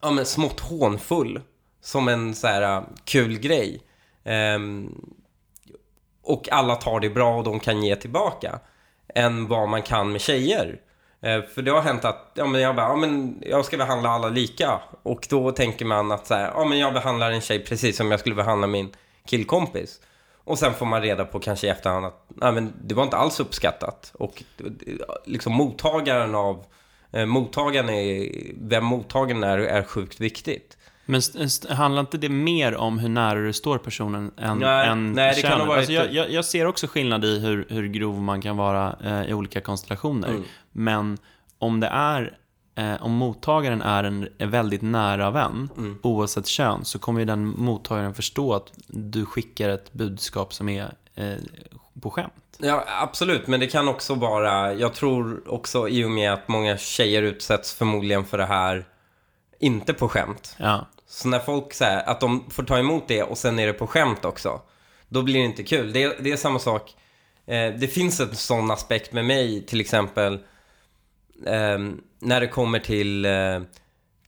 ja, men smått hånfull. Som en så här äh, kul grej. Eh, och alla tar det bra och de kan ge tillbaka. Än vad man kan med tjejer. Eh, för det har hänt att ja, men jag, bara, ja, men jag ska behandla alla lika. Och då tänker man att så här, ja, men jag behandlar en tjej precis som jag skulle behandla min killkompis. Och sen får man reda på kanske i efterhand att nej, men det var inte alls uppskattat. Och liksom mottagaren av eh, mottagaren är, vem mottagaren är, är sjukt viktigt. Men handlar inte det mer om hur nära du står personen än, Nej, än nej, det kan könet? ha varit- alltså jag, jag, jag ser också skillnad i hur, hur grov man kan vara eh, i olika konstellationer. Mm. Men om det är eh, om mottagaren är en, en väldigt nära vän, Mm. oavsett kön, så kommer ju den mottagaren förstå att du skickar ett budskap som är eh, på skämt. Ja, absolut, men det kan också vara, jag tror också i och med att många tjejer utsätts förmodligen för det här, inte på skämt. Ja, så när folk säger att de får ta emot det och sen är det på skämt också, då blir det inte kul. Det är, det är samma sak, eh, det finns en sån aspekt med mig, till exempel, eh, när det kommer till eh,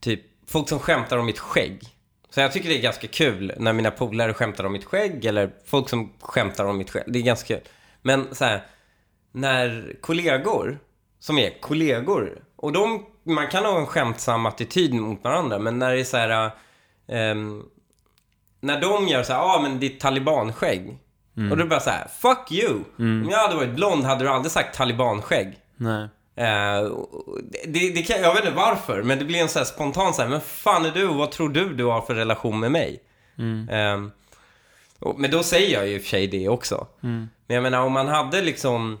typ folk som skämtar om mitt skägg. Så jag tycker det är ganska kul när mina polare skämtar om mitt skägg eller folk som skämtar om mitt skägg. Det är ganska kul. Men så här, när kollegor, som är kollegor, och de, man kan ha en skämtsam attityd mot varandra, men när det är så här, ehm, när de gör så här, ja ah, men ditt talibanskägg. Och då bara så här, fuck you! Om jag hade varit blond hade du aldrig sagt talibanskägg. nej. Och det, det kan, jag vet inte varför, men det blir en så här spontan så här, men fan är du vad tror du du har för relation med mig? Eh, och, men då säger jag ju i och för sig det också. Men jag menar om man hade liksom,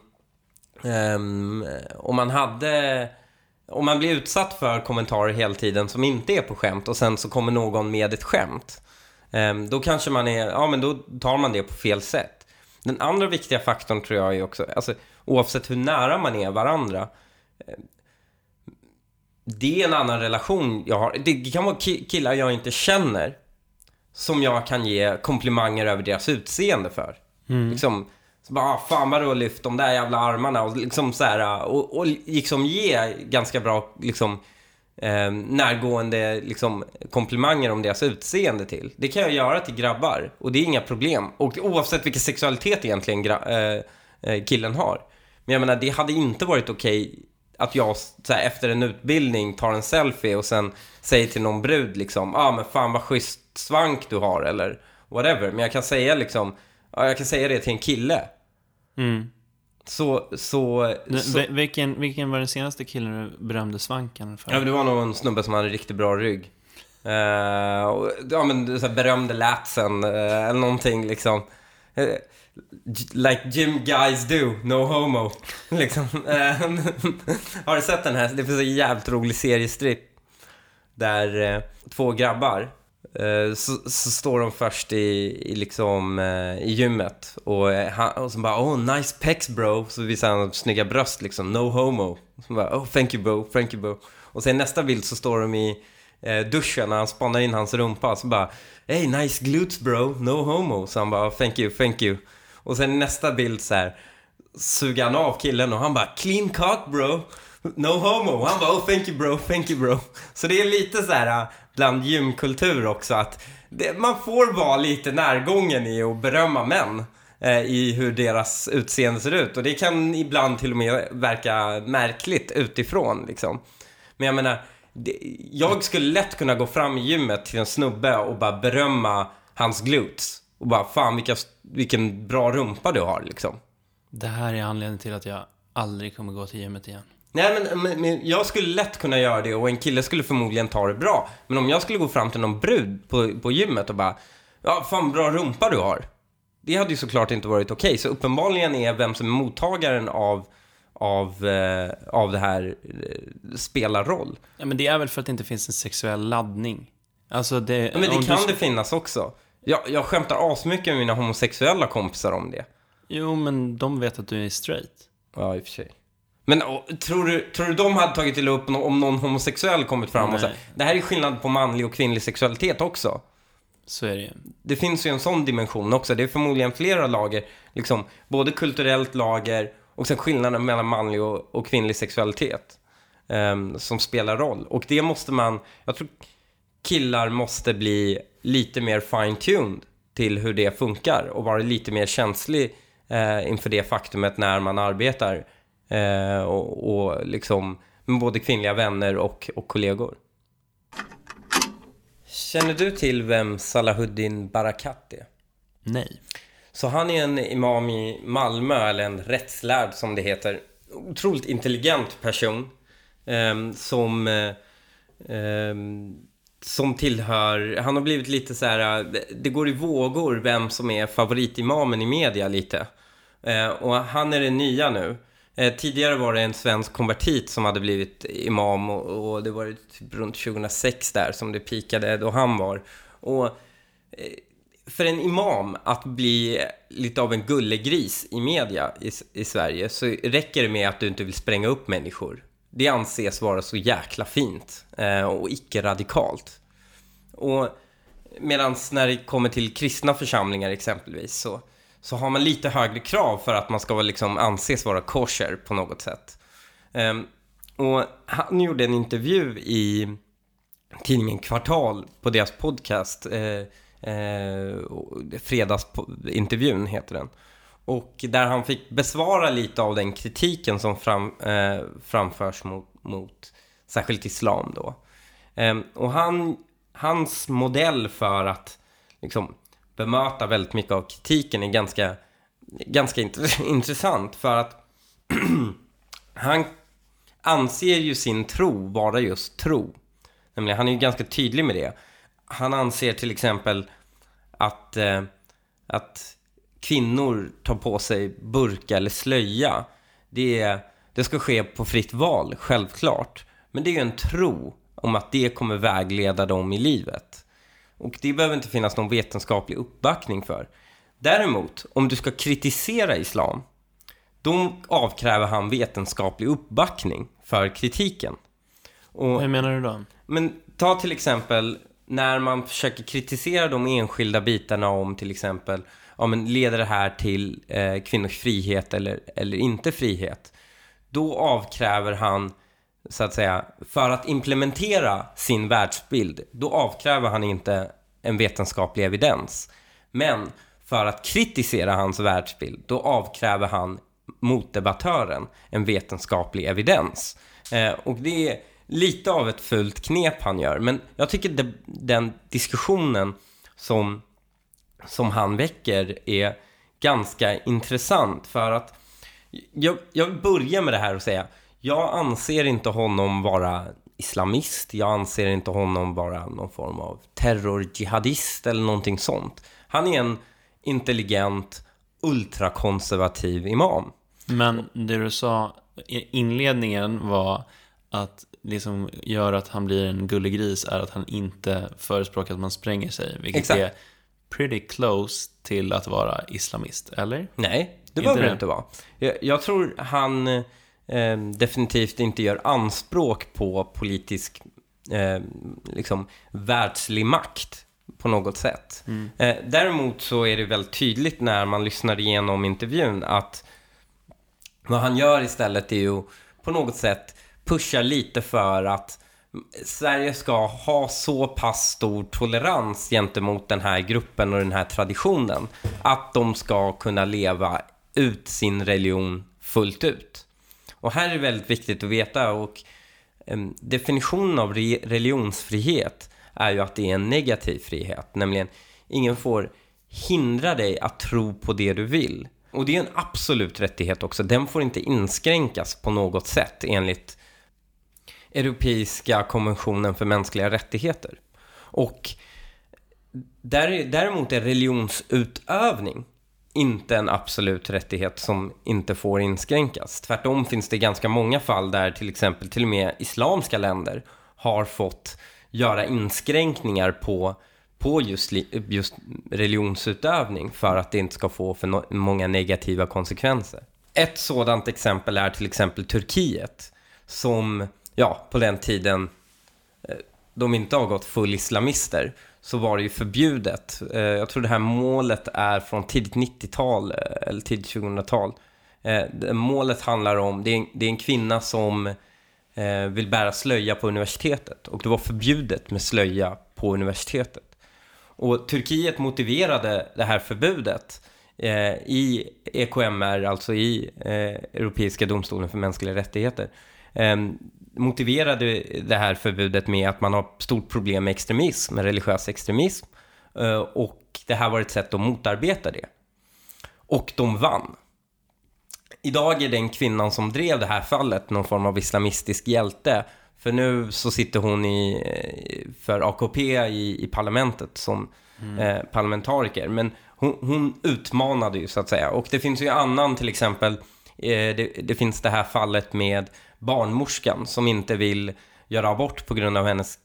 ehm, om man hade, om man blir utsatt för kommentarer hela tiden som inte är på skämt och sen så kommer någon med ett skämt. ehm, då kanske man är, ja men då tar man det på fel sätt. Den andra viktiga faktorn tror jag är också, alltså oavsett hur nära man är varandra, eh, det är en annan relation jag har. Det kan vara ki- killar jag inte känner som jag kan ge komplimanger över deras utseende för. Liksom, så bara, ah, fan vad du har lyft de där jävla armarna och liksom så här, ah, och, och liksom ge ganska bra liksom eh, närgående liksom, komplimanger om deras utseende till. Det kan jag göra till grabbar och det är inga problem. Och oavsett vilken sexualitet egentligen gra- eh, eh killen har. Men jag menar, det hade inte varit okej att jag så här, efter en utbildning tar en selfie och sen säger till någon brud liksom, ja ah, men fan vad schysst svank du har eller whatever. Men jag kan säga liksom, ja, jag kan säga det till en kille. Mm. Så, så, så vil- Vilken, vilken var den senaste killen du berömde svanken för? Ja, det var nog en snubbe som hade riktigt bra rygg. Eh, och, ja, men så här, berömde latsen uh, eller någonting liksom. Eh, j- like gym guys do, no homo. liksom. Eh, har du sett den här? Det finns en jävligt rolig seriestrip. Där eh, två grabbar, eh, Eh, så, så står de först i, i liksom, eh, i gymmet och, eh, han, och så bara oh nice pecs bro, så visar han snygga bröst liksom, no homo. Så bara oh thank you bro, thank you bro. Och sen nästa bild så står de i eh, duschen när han spanar in hans rumpa, så bara hey nice glutes bro, no homo. Så han bara oh, thank you, thank you. Och sen nästa bild så här suger han av killen och han bara clean cock bro. No homo. Han bara oh thank you bro, thank you bro. Så det är lite så här äh, bland gymkultur också att det, man får vara lite närgången i att berömma män eh, i hur deras utseende ser ut. Och det kan ibland till och med verka märkligt utifrån liksom. Men jag menar, det, jag skulle lätt kunna gå fram i gymmet till en snubbe och bara berömma hans glutes. Och bara fan vilka, vilken bra rumpa du har liksom. Det här är anledningen till att jag aldrig kommer gå till gymmet igen. Nej men, men, men jag skulle lätt kunna göra det och en kille skulle förmodligen ta det bra. Men om jag skulle gå fram till någon brud på, på gymmet och bara Ja, fan bra rumpa du har. Det hade ju såklart inte varit okej. Så uppenbarligen är vem som är mottagaren av, av, eh, av det här eh, spelar roll. Ja, men det är väl för att det inte finns en sexuell laddning. Alltså det... Ja, men det du- kan det finnas också. Jag, jag skämtar asmycket med mina homosexuella kompisar om det. Jo, men de vet att du är straight. Ja, i och för sig. Men och, tror, du, tror du de hade tagit illa upp om någon homosexuell kommit fram och Nej. sagt Det här är skillnad på manlig och kvinnlig sexualitet också. Så är det ju. Det finns ju en sån dimension också. Det är förmodligen flera lager. Liksom, både kulturellt lager och sen skillnaden mellan manlig och, och kvinnlig sexualitet. ehm, som spelar roll. Och det måste man... Jag tror killar måste bli lite mer fine-tuned till hur det funkar och vara lite mer känslig eh, inför det faktumet när man arbetar eh, och, och liksom med både kvinnliga vänner och, och kollegor. Känner du till vem Salahuddin Barakat är? Nej. Så han är en imam i Malmö, eller en rättslärd som det heter. Otroligt intelligent person. ehm, som eh, som tillhör, han har blivit lite så här, det- det går i vågor vem som är favoritimamen i media lite. Eh, och han är den nya nu. Eh, tidigare var det en svensk konvertit som hade blivit imam och, och det var typ runt 2006 där som det pikade då han var. Och eh, för en imam att bli lite av en gullegris i media i, i Sverige så räcker det med att du inte vill spränga upp människor. Det anses vara så jäkla fint eh, och icke-radikalt. Och medan när det kommer till kristna församlingar exempelvis så, så har man lite högre krav för att man ska liksom anses vara kosher på något sätt. Um, och han gjorde en intervju i tidningen Kvartal på deras podcast. Eh, eh, fredagsintervjun heter den. Och där han fick besvara lite av den kritiken som fram, eh, framförs mot, mot särskilt islam då. Eh, och han, hans modell för att liksom, bemöta väldigt mycket av kritiken är ganska, ganska intressant för att han anser ju sin tro vara just tro. Nämligen, han är ju ganska tydlig med det. Han anser till exempel att, eh, att kvinnor tar på sig burka eller slöja. Det, är, det ska ske på fritt val, självklart. Men det är ju en tro om att det kommer vägleda dem i livet. Och det behöver inte finnas någon vetenskaplig uppbackning för. Däremot, om du ska kritisera islam, då avkräver han vetenskaplig uppbackning för kritiken. Och Hur menar du då? men ta till exempel när man försöker kritisera de enskilda bitarna om till exempel, ja men leder det här till eh, kvinnors frihet eller, eller inte frihet? Då avkräver han, så att säga, för att implementera sin världsbild, då avkräver han inte en vetenskaplig evidens. Men för att kritisera hans världsbild, då avkräver han motdebattören en vetenskaplig evidens. Eh, och det är lite av ett fult knep han gör, men jag tycker de, den diskussionen som, som han väcker är ganska intressant för att jag, jag vill börja med det här och säga jag anser inte honom vara islamist, jag anser inte honom vara någon form av terrorjihadist eller någonting sånt. Han är en intelligent, ultrakonservativ imam. Men det du sa i inledningen var att det som gör att han blir en gullegris är att han inte förespråkar att man spränger sig. Vilket Exakt. är pretty close till att vara islamist, eller? Nej, det behöver det det? inte vara. Jag, jag tror han eh, definitivt inte gör anspråk på politisk eh, liksom, världslig makt på något sätt. Eh, däremot så är det väldigt tydligt när man lyssnar igenom intervjun att vad han gör istället är ju på något sätt pusha lite för att Sverige ska ha så pass stor tolerans gentemot den här gruppen och den här traditionen att de ska kunna leva ut sin religion fullt ut. Och här är det väldigt viktigt att veta och definitionen av religionsfrihet är ju att det är en negativ frihet, nämligen ingen får hindra dig att tro på det du vill. Och det är en absolut rättighet också, den får inte inskränkas på något sätt enligt Europeiska konventionen för mänskliga rättigheter. Och där, däremot är religionsutövning inte en absolut rättighet som inte får inskränkas. Tvärtom finns det ganska många fall där till exempel till och med islamska länder har fått göra inskränkningar på, på just, just religionsutövning för att det inte ska få för no- många negativa konsekvenser. Ett sådant exempel är till exempel Turkiet som, ja, på den tiden eh, de inte har gått full islamister så var det ju förbjudet. Eh, Jag tror det här målet är från tidigt 90-tal eh, eller tidigt 2000-tal. Eh, Målet handlar om, det är en, det är en kvinna som eh, vill bära slöja på universitetet och det var förbjudet med slöja på universitetet. Och Turkiet motiverade det här förbudet eh, i EKMR, alltså i eh, Europeiska domstolen för mänskliga rättigheter, eh, motiverade det här förbudet med att man har stort problem med extremism, med religiös extremism, eh, och det här var ett sätt att motarbeta det. Och de vann. Idag är den kvinnan som drev det här fallet någon form av islamistisk hjälte För nu så sitter hon i, eh, för AKP i, i parlamentet som eh, parlamentariker. Men hon, hon utmanade ju så att säga. Och det finns ju annan till exempel, eh, det, det finns det här fallet med barnmorskan som inte vill göra abort på grund av hennes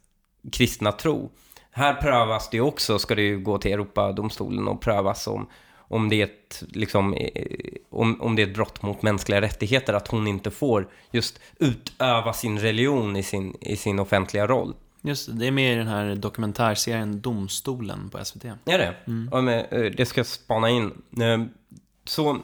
kristna tro. Här prövas det också, ska det ju gå till Europadomstolen och prövas om, om, det är ett, liksom, eh, om, om det är ett brott mot mänskliga rättigheter att hon inte får just utöva sin religion i sin, i sin offentliga roll. Just det, är med i den här dokumentärserien Domstolen på SVT. Är det? Ja, men, eh, det ska jag spana in. Eh, Så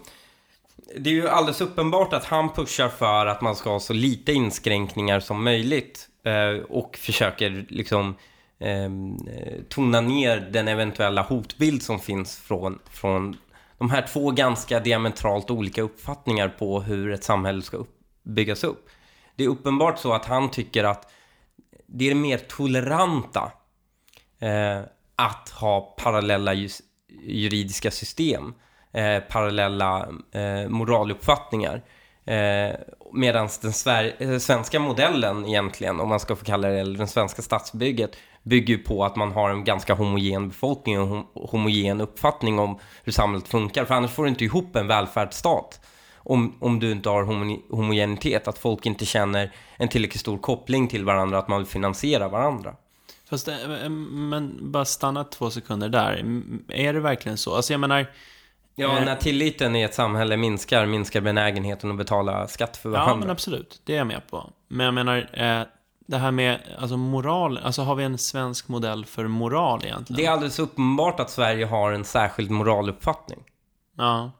det är ju alldeles uppenbart att han pushar för att man ska ha så lite inskränkningar som möjligt eh, och försöker liksom ehm, eh, tona ner den eventuella hotbild som finns från, från de här två ganska diametralt olika uppfattningar på hur ett samhälle ska upp, byggas upp. Det är uppenbart så att han tycker att det är mer toleranta eh, att ha parallella juridiska system, eh, parallella eh, moraluppfattningar. Eh, Medan den sver- eh, svenska modellen egentligen, om man ska få kalla det, eller den svenska statsbygget, bygger ju på att man har en ganska homogen befolkning och hom- homogen uppfattning om hur samhället funkar. För annars får du inte ihop en välfärdsstat om, om du inte har homo- homogenitet, att folk inte känner en tillräckligt stor koppling till varandra, att man vill finansiera varandra. Fast, eh, eh, men bara stanna två sekunder där. Är det verkligen så? Alltså jag menar, Ja, Eh. när tilliten i ett samhälle minskar, minskar benägenheten att betala skatt för ja varandra. men absolut, det är jag med på. Men jag menar, eh, det här med alltså moral, alltså har vi en svensk modell för moral egentligen? Det är alldeles uppenbart att Sverige har en särskild moraluppfattning. Ja.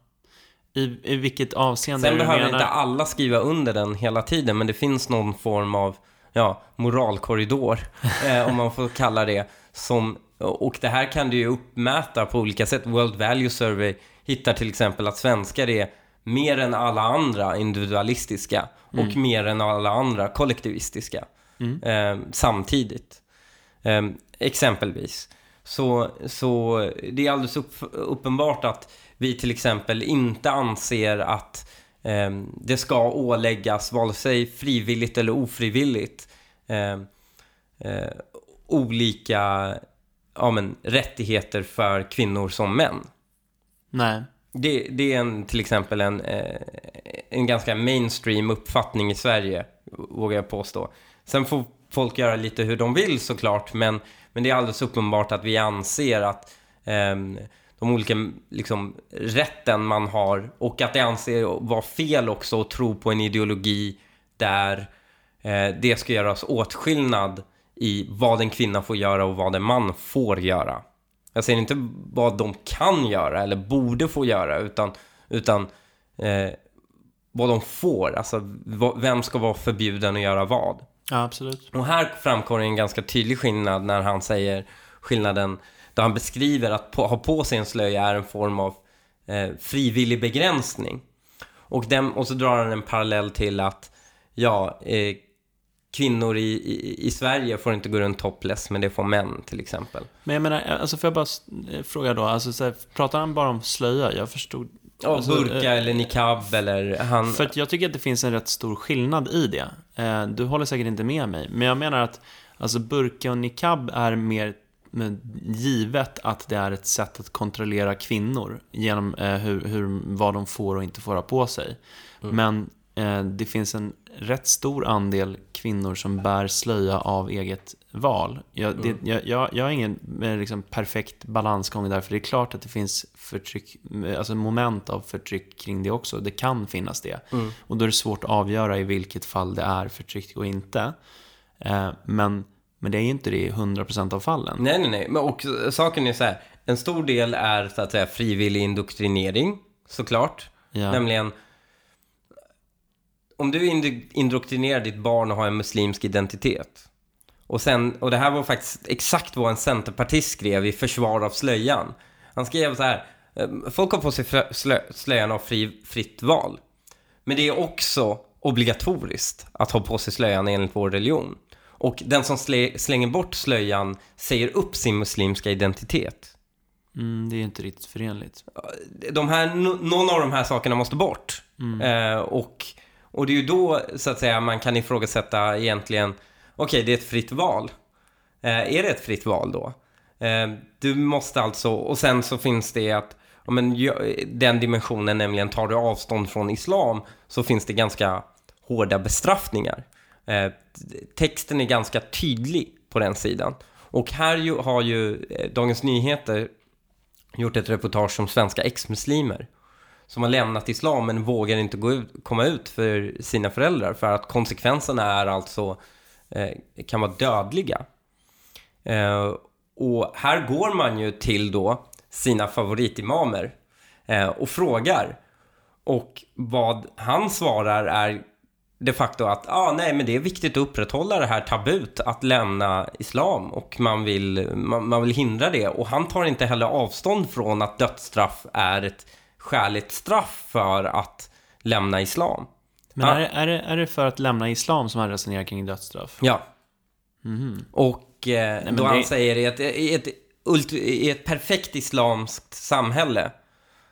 I, I vilket avseende Sen behöver menar? inte alla skriva under den hela tiden, men det finns någon form av ja, moralkorridor, eh, om man får kalla det. Som, och det här kan du ju uppmäta på olika sätt. World Value Survey hittar till exempel att svenskar är mer än alla andra individualistiska och mer än alla andra kollektivistiska eh, samtidigt. Eh, exempelvis. Så, så det är alldeles upp, uppenbart att vi till exempel inte anser att eh, det ska åläggas, vare sig frivilligt eller ofrivilligt, eh, eh, olika ja, men, rättigheter för kvinnor som män. Nej. Det, det är en, till exempel en, eh, en ganska mainstream uppfattning i Sverige, vågar jag påstå. Sen får folk göra lite hur de vill såklart, men, men det är alldeles uppenbart att vi anser att ehm, de olika liksom, rätten man har och att det anser vara fel också att tro på en ideologi där eh, det ska göras åtskillnad i vad en kvinna får göra och vad en man får göra. Jag säger inte vad de kan göra eller borde få göra, utan, utan eh, vad de får. Alltså, vem ska vara förbjuden att göra vad? Ja, absolut. Och här framkommer en ganska tydlig skillnad när han säger skillnaden, där han beskriver att på, ha på sig en slöja är en form av eh, frivillig begränsning. Och, den, och så drar han en parallell till att, ja, eh, kvinnor i, i, i Sverige får inte gå runt topless, men det får män till exempel. Men jag menar, alltså får jag bara eh, fråga då, alltså så här, pratar han bara om slöja? Jag förstod... Ja, alltså, burka eh, eller niqab eller han... För att jag tycker att det finns en rätt stor skillnad i det. Eh, Du håller säkert inte med mig, men jag menar att alltså burka och niqab är mer men givet att det är ett sätt att kontrollera kvinnor genom eh, hur, hur, vad de får och inte får ha på sig. Men eh, det finns en rätt stor andel kvinnor som bär slöja av eget val. Jag, det, jag, jag, jag har ingen eh, liksom, perfekt balansgång där, för det är klart att det finns förtryck, eh, alltså moment av förtryck kring det också. Det kan finnas det. Och då är det svårt att avgöra i vilket fall det är förtryck och inte. Eh, men, men det är ju inte det i 100% av fallen. Nej, nej, nej. Men och saken är så här. En stor del är så att säga frivillig indoktrinering, såklart. Ja. Nämligen, om du ind- indoktrinerar ditt barn och har en muslimsk identitet. Och, sen, och det här var faktiskt exakt vad en centerpartist skrev i försvar av slöjan. Han skrev så här. eh, Folk har på sig slö, slöjan av fri, fritt val. Men det är också obligatoriskt att ha på sig slöjan enligt vår religion. Och den som slä, slänger bort slöjan säger upp sin muslimska identitet. Mm, det är inte riktigt förenligt. De här, någon av de här sakerna måste bort. Eh, och, och det är ju då, så att säga, man kan ifrågasätta egentligen okej, det är ett fritt val. Eh, är det ett fritt val då? Eh, du måste alltså, och sen så finns det att, ja, men, den dimensionen, nämligen tar du avstånd från islam, så finns det ganska hårda bestraffningar. Eh, texten är ganska tydlig på den sidan. Och här ju, har ju eh, Dagens Nyheter gjort ett reportage om svenska ex-muslimer som har lämnat islam men vågar inte gå ut, komma ut för sina föräldrar för att konsekvenserna är alltså eh, kan vara dödliga. Eh, och här går man ju till då sina favoritimamer eh, och frågar. Och vad han svarar är de facto att ah, nej, men det är viktigt att upprätthålla det här tabut att lämna islam och man vill, man, man vill hindra det. Och han tar inte heller avstånd från att dödsstraff är ett skäligt straff för att lämna islam. Men är, det- är, det, är det för att lämna islam som han resonerar kring dödsstraff? Ja. Mhm. Och eh, men då det- han säger i ett, i, ett, i ett perfekt islamskt samhälle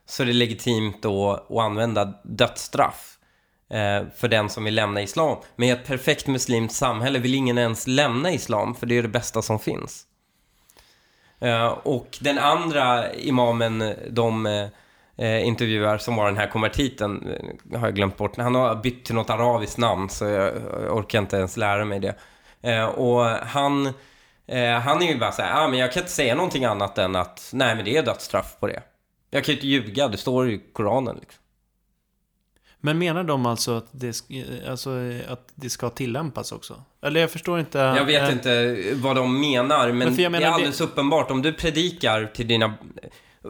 så är det legitimt då att använda dödsstraff eh, för den som vill lämna islam. Men i ett perfekt muslimskt samhälle vill ingen ens lämna islam för det är det bästa som finns. Eh, och den andra imamen de eh, eh, intervjuar som var den här konvertiten, eh, har jag glömt bort. Han har bytt till något arabiskt namn så jag, orkar inte ens lära mig det. Eh, och han, eh, han är ju bara så här, ah, men jag kan inte säga någonting annat än att nej men det är dödsstraff på det. Jag kan ju inte ljuga, det står i Koranen liksom. Men menar de alltså att det, sk- alltså att det ska tillämpas också? Eller jag förstår inte. Jag vet eh, inte vad de menar, men, Men det är menar, det- alldeles uppenbart om du predikar till dina...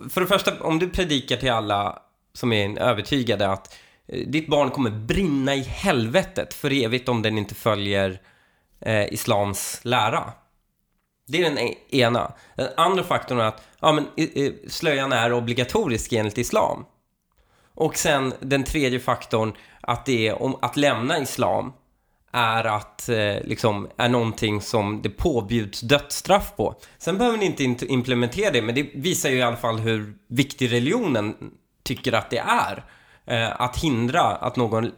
För det första, om du predikar till alla som är övertygade att eh, ditt barn kommer brinna i helvetet för evigt om den inte följer eh, islams lära. Det är den e-, ena. Den andra faktorn är att ja, men, slöjan är obligatorisk enligt islam. Och sen den tredje faktorn, att det är om att lämna islam är att eh, liksom är någonting som det påbjuds dödsstraff på. Sen behöver ni inte implementera det, men det visar ju i alla fall hur viktig religionen tycker att det är. Eh, att hindra att någon eh,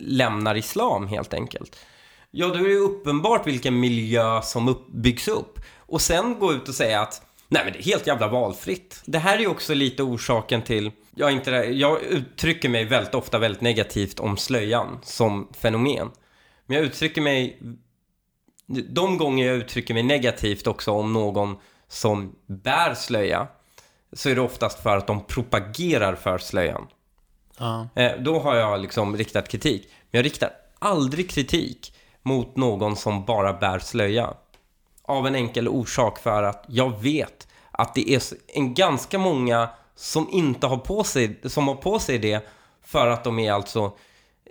lämnar islam helt enkelt. Ja, då är det ju uppenbart vilken miljö som upp, byggs upp. Och sen gå ut och säga att nej men det är helt jävla valfritt. Det här är ju också lite orsaken till, jag, inte, jag uttrycker mig väldigt ofta väldigt negativt om slöjan som fenomen. Men jag uttrycker mig, de gånger jag uttrycker mig negativt också om någon som bär slöja, så är det oftast för att de propagerar för slöjan. Ja. Eh, då har jag liksom riktat kritik. Men jag riktar aldrig kritik mot någon som bara bär slöja. Av en enkel orsak för att jag vet att det är en ganska många som inte har på sig, som har på sig det för att de är alltså,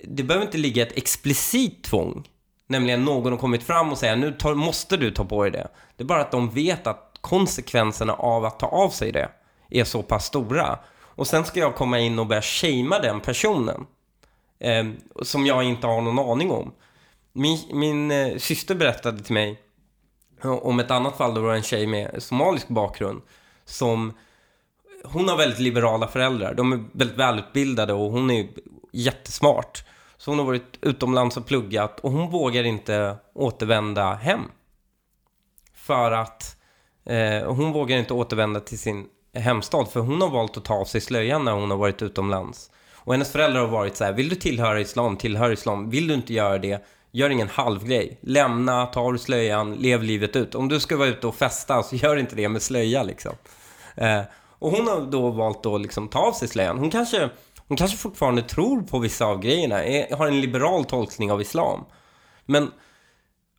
det behöver inte ligga ett explicit tvång. Nämligen någon har kommit fram och säger nu tar, måste du ta på dig det. Det är bara att de vet att konsekvenserna av att ta av sig det är så pass stora. Och sen ska jag komma in och börja shamea den personen. Eh, som jag inte har någon aning om. Min, min eh, syster berättade till mig om ett annat fall då det var en tjej med somalisk bakgrund som hon har väldigt liberala föräldrar. De är väldigt välutbildade och hon är jättesmart. Så hon har varit utomlands och pluggat och hon vågar inte återvända hem. För att eh, hon vågar inte återvända till sin hemstad för hon har valt att ta av sig slöjan när hon har varit utomlands. Och hennes föräldrar har varit så här, vill du tillhöra islam, tillhör islam. Vill du inte göra det, gör ingen halvgrej. Lämna, ta av dig slöjan, lev livet ut. Om du ska vara ute och festa så gör inte det med slöja liksom. Eh, och hon har då valt att liksom ta av sig slöjan. Hon kanske, hon kanske fortfarande tror på vissa av grejerna, är, har en liberal tolkning av islam. Men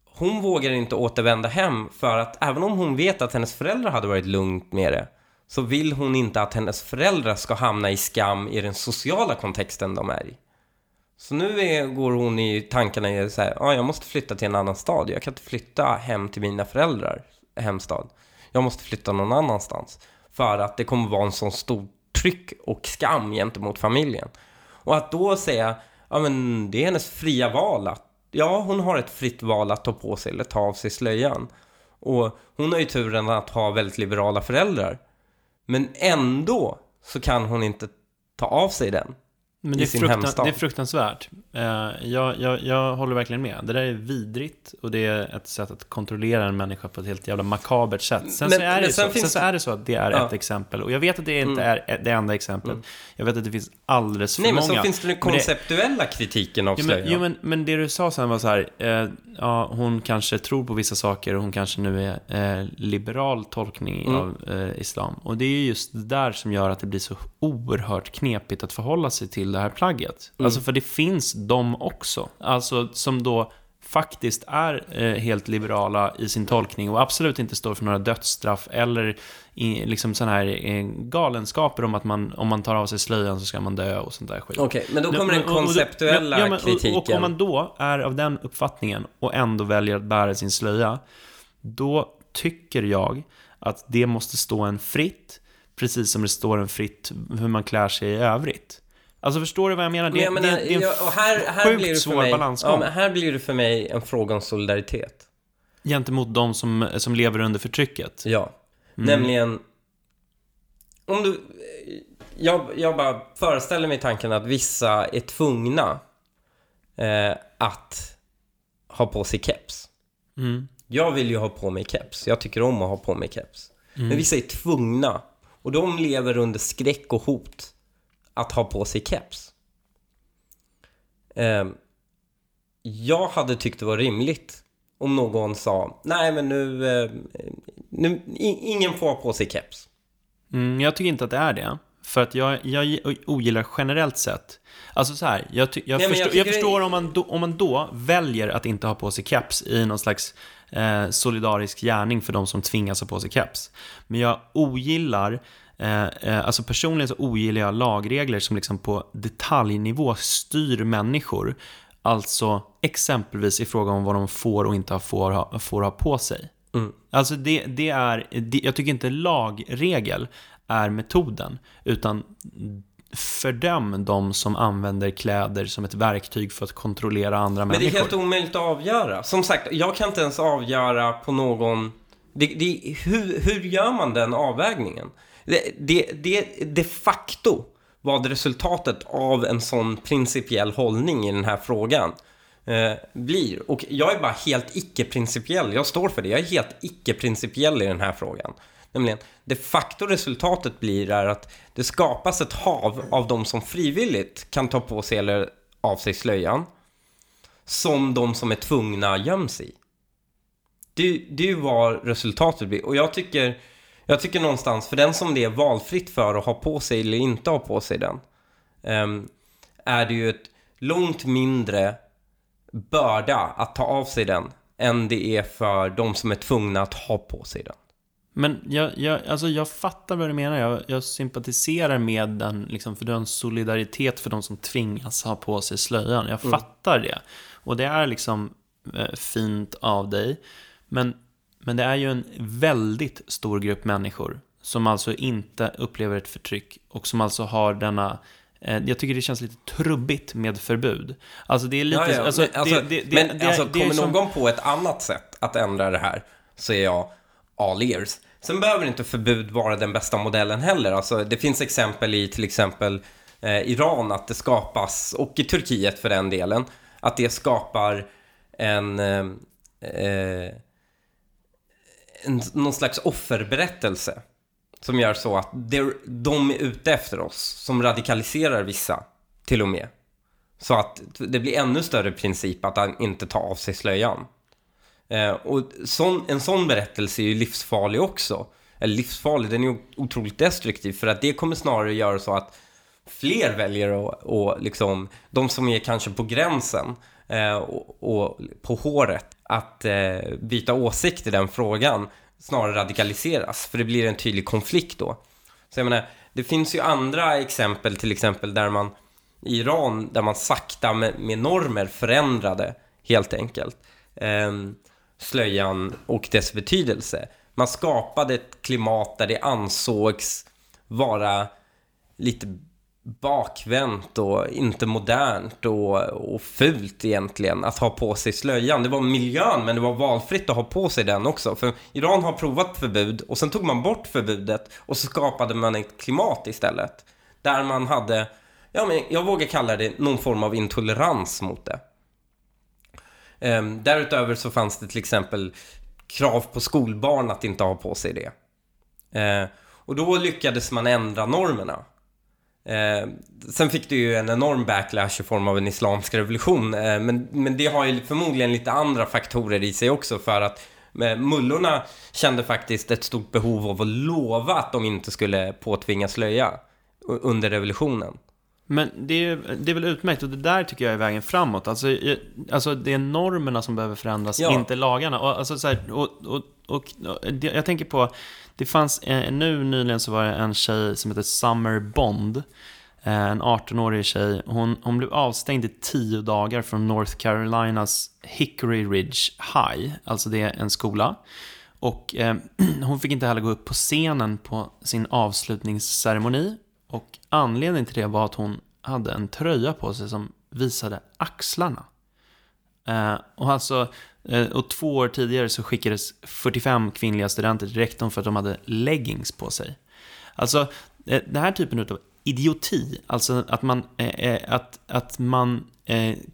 hon vågar inte återvända hem för att även om hon vet att hennes föräldrar hade varit lugnt med det så vill hon inte att hennes föräldrar ska hamna i skam i den sociala kontexten de är i. Så nu är, går hon i tankarna i så här, ja, jag måste flytta till en annan stad. Jag kan inte flytta hem till mina föräldrar hemstad. Jag måste flytta någon annanstans. För att det kommer vara en sån stor förtryck och skam gentemot familjen. Och att då säga, ja men det är hennes fria val att, ja hon har ett fritt val att ta på sig eller ta av sig slöjan. Och hon har ju turen att ha väldigt liberala föräldrar. Men ändå så kan hon inte ta av sig den. Men det i är, sin fruktan, hemstad. det är fruktansvärt. Eh, jag, jag, jag håller verkligen med. Det där är vidrigt och det är ett sätt att kontrollera en människa på ett helt jävla makabert sätt. Sen, Men- så, är det så, finns sen så är det så att det är Ja. ett exempel. Och jag vet att det inte Mm. är det enda exemplet. Jag vet att det finns alldeles för Nej, men många. så finns det den Men det- konceptuella kritiken av Jo men, jo, men, men det du sa sen var så här, eh, ja, hon kanske tror på vissa saker och hon kanske nu är eh, liberal tolkning Mm. av eh, islam. Och det är just det där som gör att det blir så oerhört knepigt att förhålla sig till det här plagget. Mm. Alltså för det finns de också, alltså som då faktiskt är eh, helt liberala i sin tolkning och absolut inte står för några dödsstraff eller i, liksom sådana här eh, galenskaper om att man, om man tar av sig slöjan så ska man dö och sånt där skit. Okej, men då kommer den men- och- och- konceptuella ja, men- och- kritiken. Och om man då är av den uppfattningen och ändå väljer att bära sin slöja, då tycker jag att det måste stå en fritt, precis som det står en fritt hur man klär sig i övrigt. Alltså förstår du vad jag menar? Det, Men jag menar, det, det är en jag- och här, här sjukt blir det svår mig, balansgång ja, men här blir det för mig en fråga om solidaritet. gentemot de som, som lever under förtrycket. Ja. Mm. Nämligen, om du... Jag, jag bara föreställer mig tanken att vissa är tvungna eh, att ha på sig keps. Mm. Jag vill ju ha på mig keps. Jag tycker om att ha på mig keps. Mm. Men vissa är tvungna. Och de lever under skräck och hot att ha på sig keps. Eh, jag hade tyckt det var rimligt om någon sa nej men nu, eh, nu ingen får ha på sig keps. Mm, jag tycker inte att det är det. För att jag, jag ogillar generellt sett. Alltså så här, jag, jag, Nej, förstår, jag jag, förstår det- om, man då, om man då väljer att inte ha på sig keps i någon slags eh, solidarisk gärning för de som tvingas ha på sig keps. Men jag ogillar, alltså personligen så ogillar jag lagregler som liksom på detaljnivå styr människor. Alltså exempelvis i fråga om vad de får och inte får ha, får ha på sig. Mm. Alltså det, det är, det, jag tycker inte lagregel är metoden, utan fördöm de som använder kläder som ett verktyg för att kontrollera andra Men det är människor. helt omöjligt att avgöra. Som sagt, jag kan inte ens avgöra på någon... Det, det, hur, hur gör man den avvägningen? Det, det, det de facto vad resultatet av en sån principiell hållning i den här frågan eh, blir. Och jag är bara helt icke-principiell. Jag står för det. Jag är helt icke-principiell i den här frågan. Nämligen, de facto resultatet blir är att det skapas ett hav av de som frivilligt kan ta på sig eller av sig slöjan som de som är tvungna göms i. Det, det är ju vad resultatet blir. Och jag tycker, jag tycker någonstans, för den som det är valfritt för att ha på sig eller inte ha på sig den, ehm, är det ju ett långt mindre börda att ta av sig den än det är för de som är tvungna att ha på sig den. Men jag, jag, alltså jag fattar vad du menar. Jag, jag sympatiserar med den, liksom, för du har en solidaritet för de som tvingas ha på sig slöjan. Jag fattar det. Och det är liksom eh, fint av dig. Men, men det är ju en väldigt stor grupp människor som alltså inte upplever ett förtryck och som alltså har denna eh, jag tycker det känns lite trubbigt med förbud. Alltså det är lite... Ja, ja. Alltså, men alltså, det, det, men det, alltså, kommer som- någon på ett annat sätt att ändra det här så är jag all ears. Sen behöver inte förbud vara den bästa modellen heller. Alltså, det finns exempel i till exempel eh, Iran att det skapas, och i Turkiet för den delen, att det skapar en, eh, eh, en någon slags offerberättelse som gör så att de är ute efter oss, som radikaliserar vissa till och med. Så att det blir ännu större princip att han inte ta av sig slöjan. Eh, och sån, en sån berättelse är ju livsfarlig också. Eller livsfarlig, den är ju otroligt destruktiv för att det kommer snarare göra så att fler väljer att, och liksom, de som är kanske på gränsen eh, och, och på håret, att eh, byta åsikt i den frågan snarare radikaliseras. För det blir en tydlig konflikt då. Så jag menar, det finns ju andra exempel, till exempel där man i Iran, där man sakta med, med normer förändrade helt enkelt eh, slöjan och dess betydelse. Man skapade ett klimat där det ansågs vara lite bakvänt och inte modernt och, och fult egentligen att ha på sig slöjan. Det var miljön, men det var valfritt att ha på sig den också. För Iran har provat förbud och sen tog man bort förbudet och så skapade man ett klimat istället. Där man hade ja, men jag vågar kalla det någon form av intolerans mot det. Ehm, därutöver så fanns det till exempel krav på skolbarn att inte ha på sig det. Ehm, och då lyckades man ändra normerna. Eh, sen fick det ju en enorm backlash i form av en islamsk revolution. Eh, men, men det har ju förmodligen lite andra faktorer i sig också för att eh, mullorna kände faktiskt ett stort behov av att lova att de inte skulle påtvinga slöja under revolutionen. Men det är, det är väl utmärkt och det där tycker jag är vägen framåt. Alltså, alltså det är normerna som behöver förändras, Ja. inte lagarna. Och, alltså, så här, och, och, och, eh, jag tänker på, det fanns, eh, nu nyligen så var det en tjej som heter Summer Bond. Eh, en 18-årig tjej. Hon, hon blev avstängd i tio dagar från North Carolinas Hickory Ridge High. Alltså det är en skola. Och eh, hon fick inte heller gå upp på scenen på sin avslutningsceremoni. Och anledningen till det var att hon hade en tröja på sig som visade axlarna. Eh, och, alltså, eh, och två år tidigare så skickades 45 kvinnliga studenter till rektorn för att de hade leggings på sig. Alltså, eh, den här typen av idioti, alltså att man, att, att man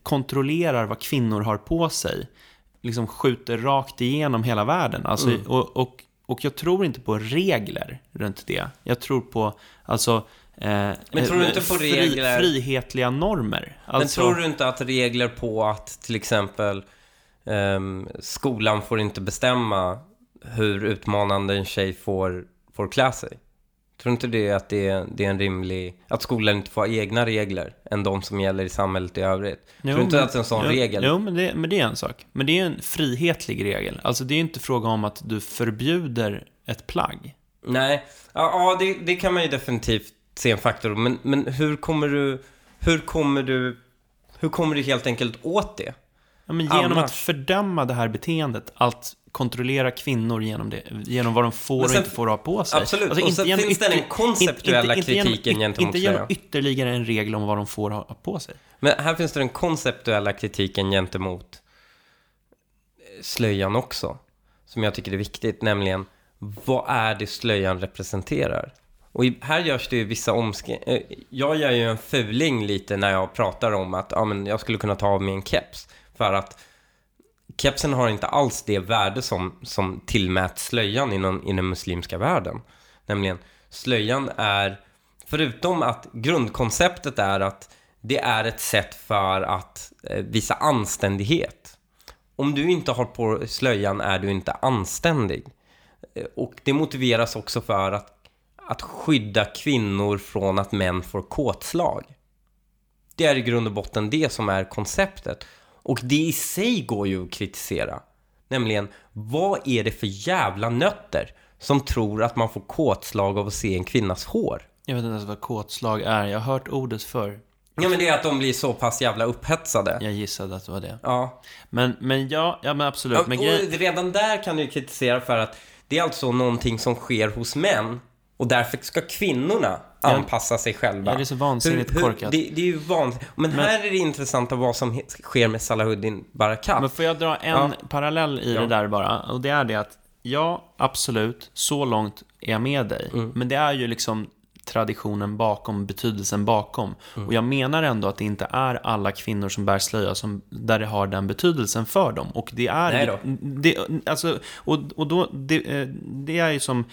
kontrollerar vad kvinnor har på sig, liksom skjuter rakt igenom hela världen. Alltså, Mm. och, och, och jag tror inte på regler runt det. Jag tror på, alltså, Men tror du inte på fri, regler- frihetliga normer. Men Alltså, tror du inte att regler på att till exempel ehm, skolan får inte bestämma hur utmanande en tjej får, får klä sig? Tror du inte det att det är, det är en rimlig... Att skolan inte får ha egna regler än de som gäller i samhället i övrigt? tror du inte men- att en sån jo, regel... Jo, men det, men det är en sak. Men det är en frihetlig regel. Alltså det är inte fråga om att du förbjuder ett plagg. Nej, ja, ja det, det kan man ju definitivt se en faktor. Men, men hur kommer du... Hur kommer du... Hur kommer du helt enkelt åt det? Ja, men genom Annars? att fördöma det här beteendet, att kontrollera kvinnor genom det, genom vad de får sen- och inte får ha på sig. Alltså, Absolut, och sen finns det den konceptuella kritiken genom, gentemot Inte genom ytterligare en regel om vad de får ha på sig. Men här finns det den konceptuella kritiken gentemot slöjan också. Som jag tycker är viktigt, nämligen vad är det slöjan representerar? Och här görs det ju vissa omskrivningar. Eh, jag gör ju en fuling lite när jag pratar om att ja, men jag skulle kunna ta av mig en keps. För att kepsen har inte alls det värde som, som tillmäts slöjan inom, i den muslimska världen. Nämligen, slöjan är, förutom att grundkonceptet är att det är ett sätt för att eh, visa anständighet. Om du inte har på slöjan är du inte anständig. Eh, och det motiveras också för att, att skydda kvinnor från att män får kåtslag. Det är i grund och botten det som är konceptet. Och det i sig går ju att kritisera. Nämligen, vad är det för jävla nötter som tror att man får kåtslag av att se en kvinnas hår? Jag vet inte ens vad kåtslag är. Jag har hört ordet förr. Ja, men det är att de blir så pass jävla upphetsade. Jag gissade att det var det. Ja. Men, men ja, ja men absolut. Ja, Men och grej... redan där kan du kritisera för att det är alltså någonting som sker hos män och därför ska kvinnorna anpassa sig själva. Ja, det är så vansinnigt korkat. Det, det är ju vansinnigt. Men, här är det intressanta vad som sker med Salahuddin Barakat. Men får jag dra en Ja. parallell i Ja. det där bara? Och det är det att, ja, absolut, så långt är jag med dig. Mm. Men det är ju liksom traditionen bakom, betydelsen bakom. Mm. Och jag menar ändå att det inte är alla kvinnor som bär slöja som, där det har den betydelsen för dem. Och det är... Nej då. Det, alltså, och, och då, det, eh, det är ju som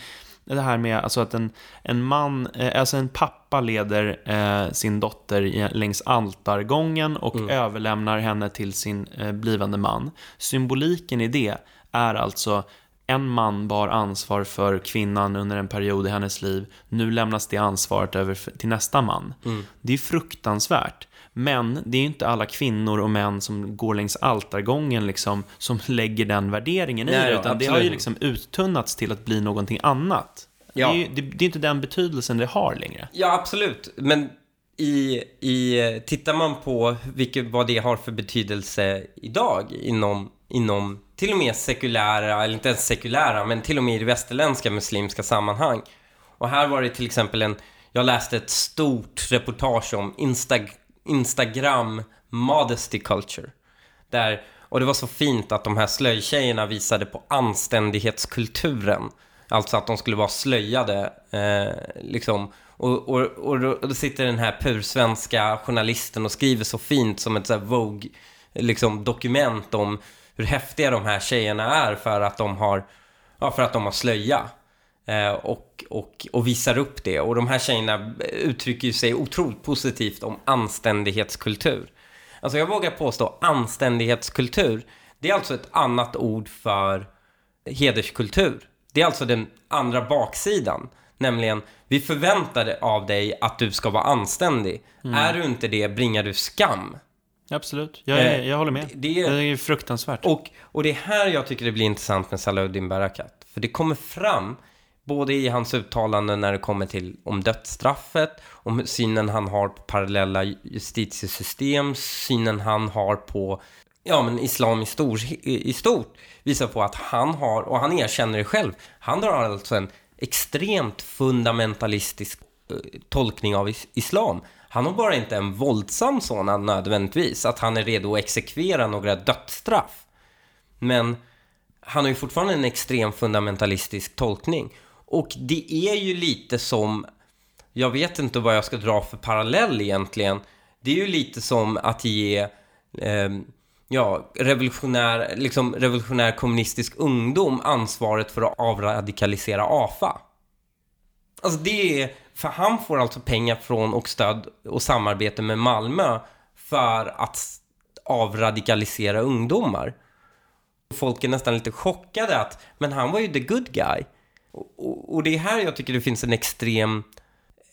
det här med alltså att en, en man, eh, alltså en pappa leder eh, sin dotter längs altargången och Mm. överlämnar henne till sin eh, blivande man. Symboliken i det är alltså en man bar ansvar för kvinnan under en period i hennes liv. Nu lämnas det ansvaret över till nästa man. Mm. Det är fruktansvärt. Men det är ju inte alla kvinnor och män som går längs altargången liksom, som lägger den värderingen i Nej det. då, Utan det har ju absolut. liksom uttunnats till att bli någonting annat. Ja. Det, är ju, det, det är inte den betydelsen det har längre. Ja, absolut. Men i, i, tittar man på vilket, vad det har för betydelse idag inom, inom till och med sekulära, eller inte ens sekulära, men till och med i det västerländska muslimska sammanhang. Och här var det till exempel en, jag läste ett stort reportage om Insta, Instagram modesty culture. Där, och det var så fint att de här slöjtjejerna visade på anständighetskulturen. Alltså att de skulle vara slöjade, eh, liksom. Och, och, och, då, och då sitter den här pursvenska journalisten och skriver så fint som ett så här Vogue liksom, dokument om hur häftiga de här tjejerna är för att de har, ja, för att de har slöja. Eh, och, och, och visar upp det. Och de här tjejerna uttrycker sig otroligt positivt om anständighetskultur. Alltså jag vågar påstå anständighetskultur, det är alltså ett annat ord för hederskultur. Det är alltså den andra baksidan. Nämligen, vi förväntar av dig att du ska vara anständig. Mm. Är du inte det bringar du skam. Absolut, jag, är, Eh, jag håller med. det- Det det är, är- ju fruktansvärt. Och, och det är här jag tycker det blir intressant med Salahuddin Barakat. För det kommer fram, både i hans uttalanden när det kommer till om dödsstraffet, om synen han har på parallella justitiesystem, synen han har på ja, men islam i, stor, i stort, visar på att han har, och han erkänner det själv, han har alltså en extremt fundamentalistisk eh, tolkning av islam. Han har bara inte en våldsam sådan nödvändigtvis, att han är redo att exekvera några dödsstraff. Men han har ju fortfarande en extrem fundamentalistisk tolkning. Och det är ju lite som, jag vet inte vad jag ska dra för parallell egentligen. Det är ju lite som att ge, eh, ja, revolutionär, liksom revolutionär kommunistisk ungdom ansvaret för att avradikalisera AFA. Alltså det är, för han får alltså pengar från och stöd och samarbete med Malmö för att avradikalisera ungdomar. Folk är nästan lite chockade att, men han var ju the good guy. Och, och, det är här jag tycker det finns en extrem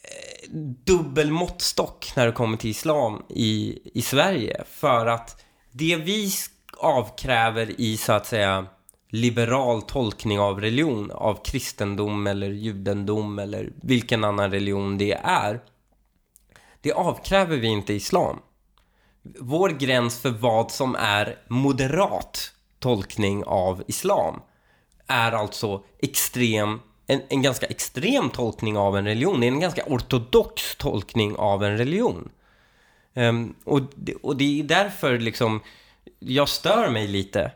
eh, dubbel måttstock när det kommer till islam i, i Sverige. För att det vi avkräver i så att säga liberal tolkning av religion, av kristendom eller judendom eller vilken annan religion det är. Det avkräver vi inte islam. Vår gräns för vad som är moderat tolkning av islam är alltså extrem, en, en ganska extrem tolkning av en religion. Det är en ganska ortodox tolkning av en religion. Um, och, det- och det är därför liksom jag stör mig lite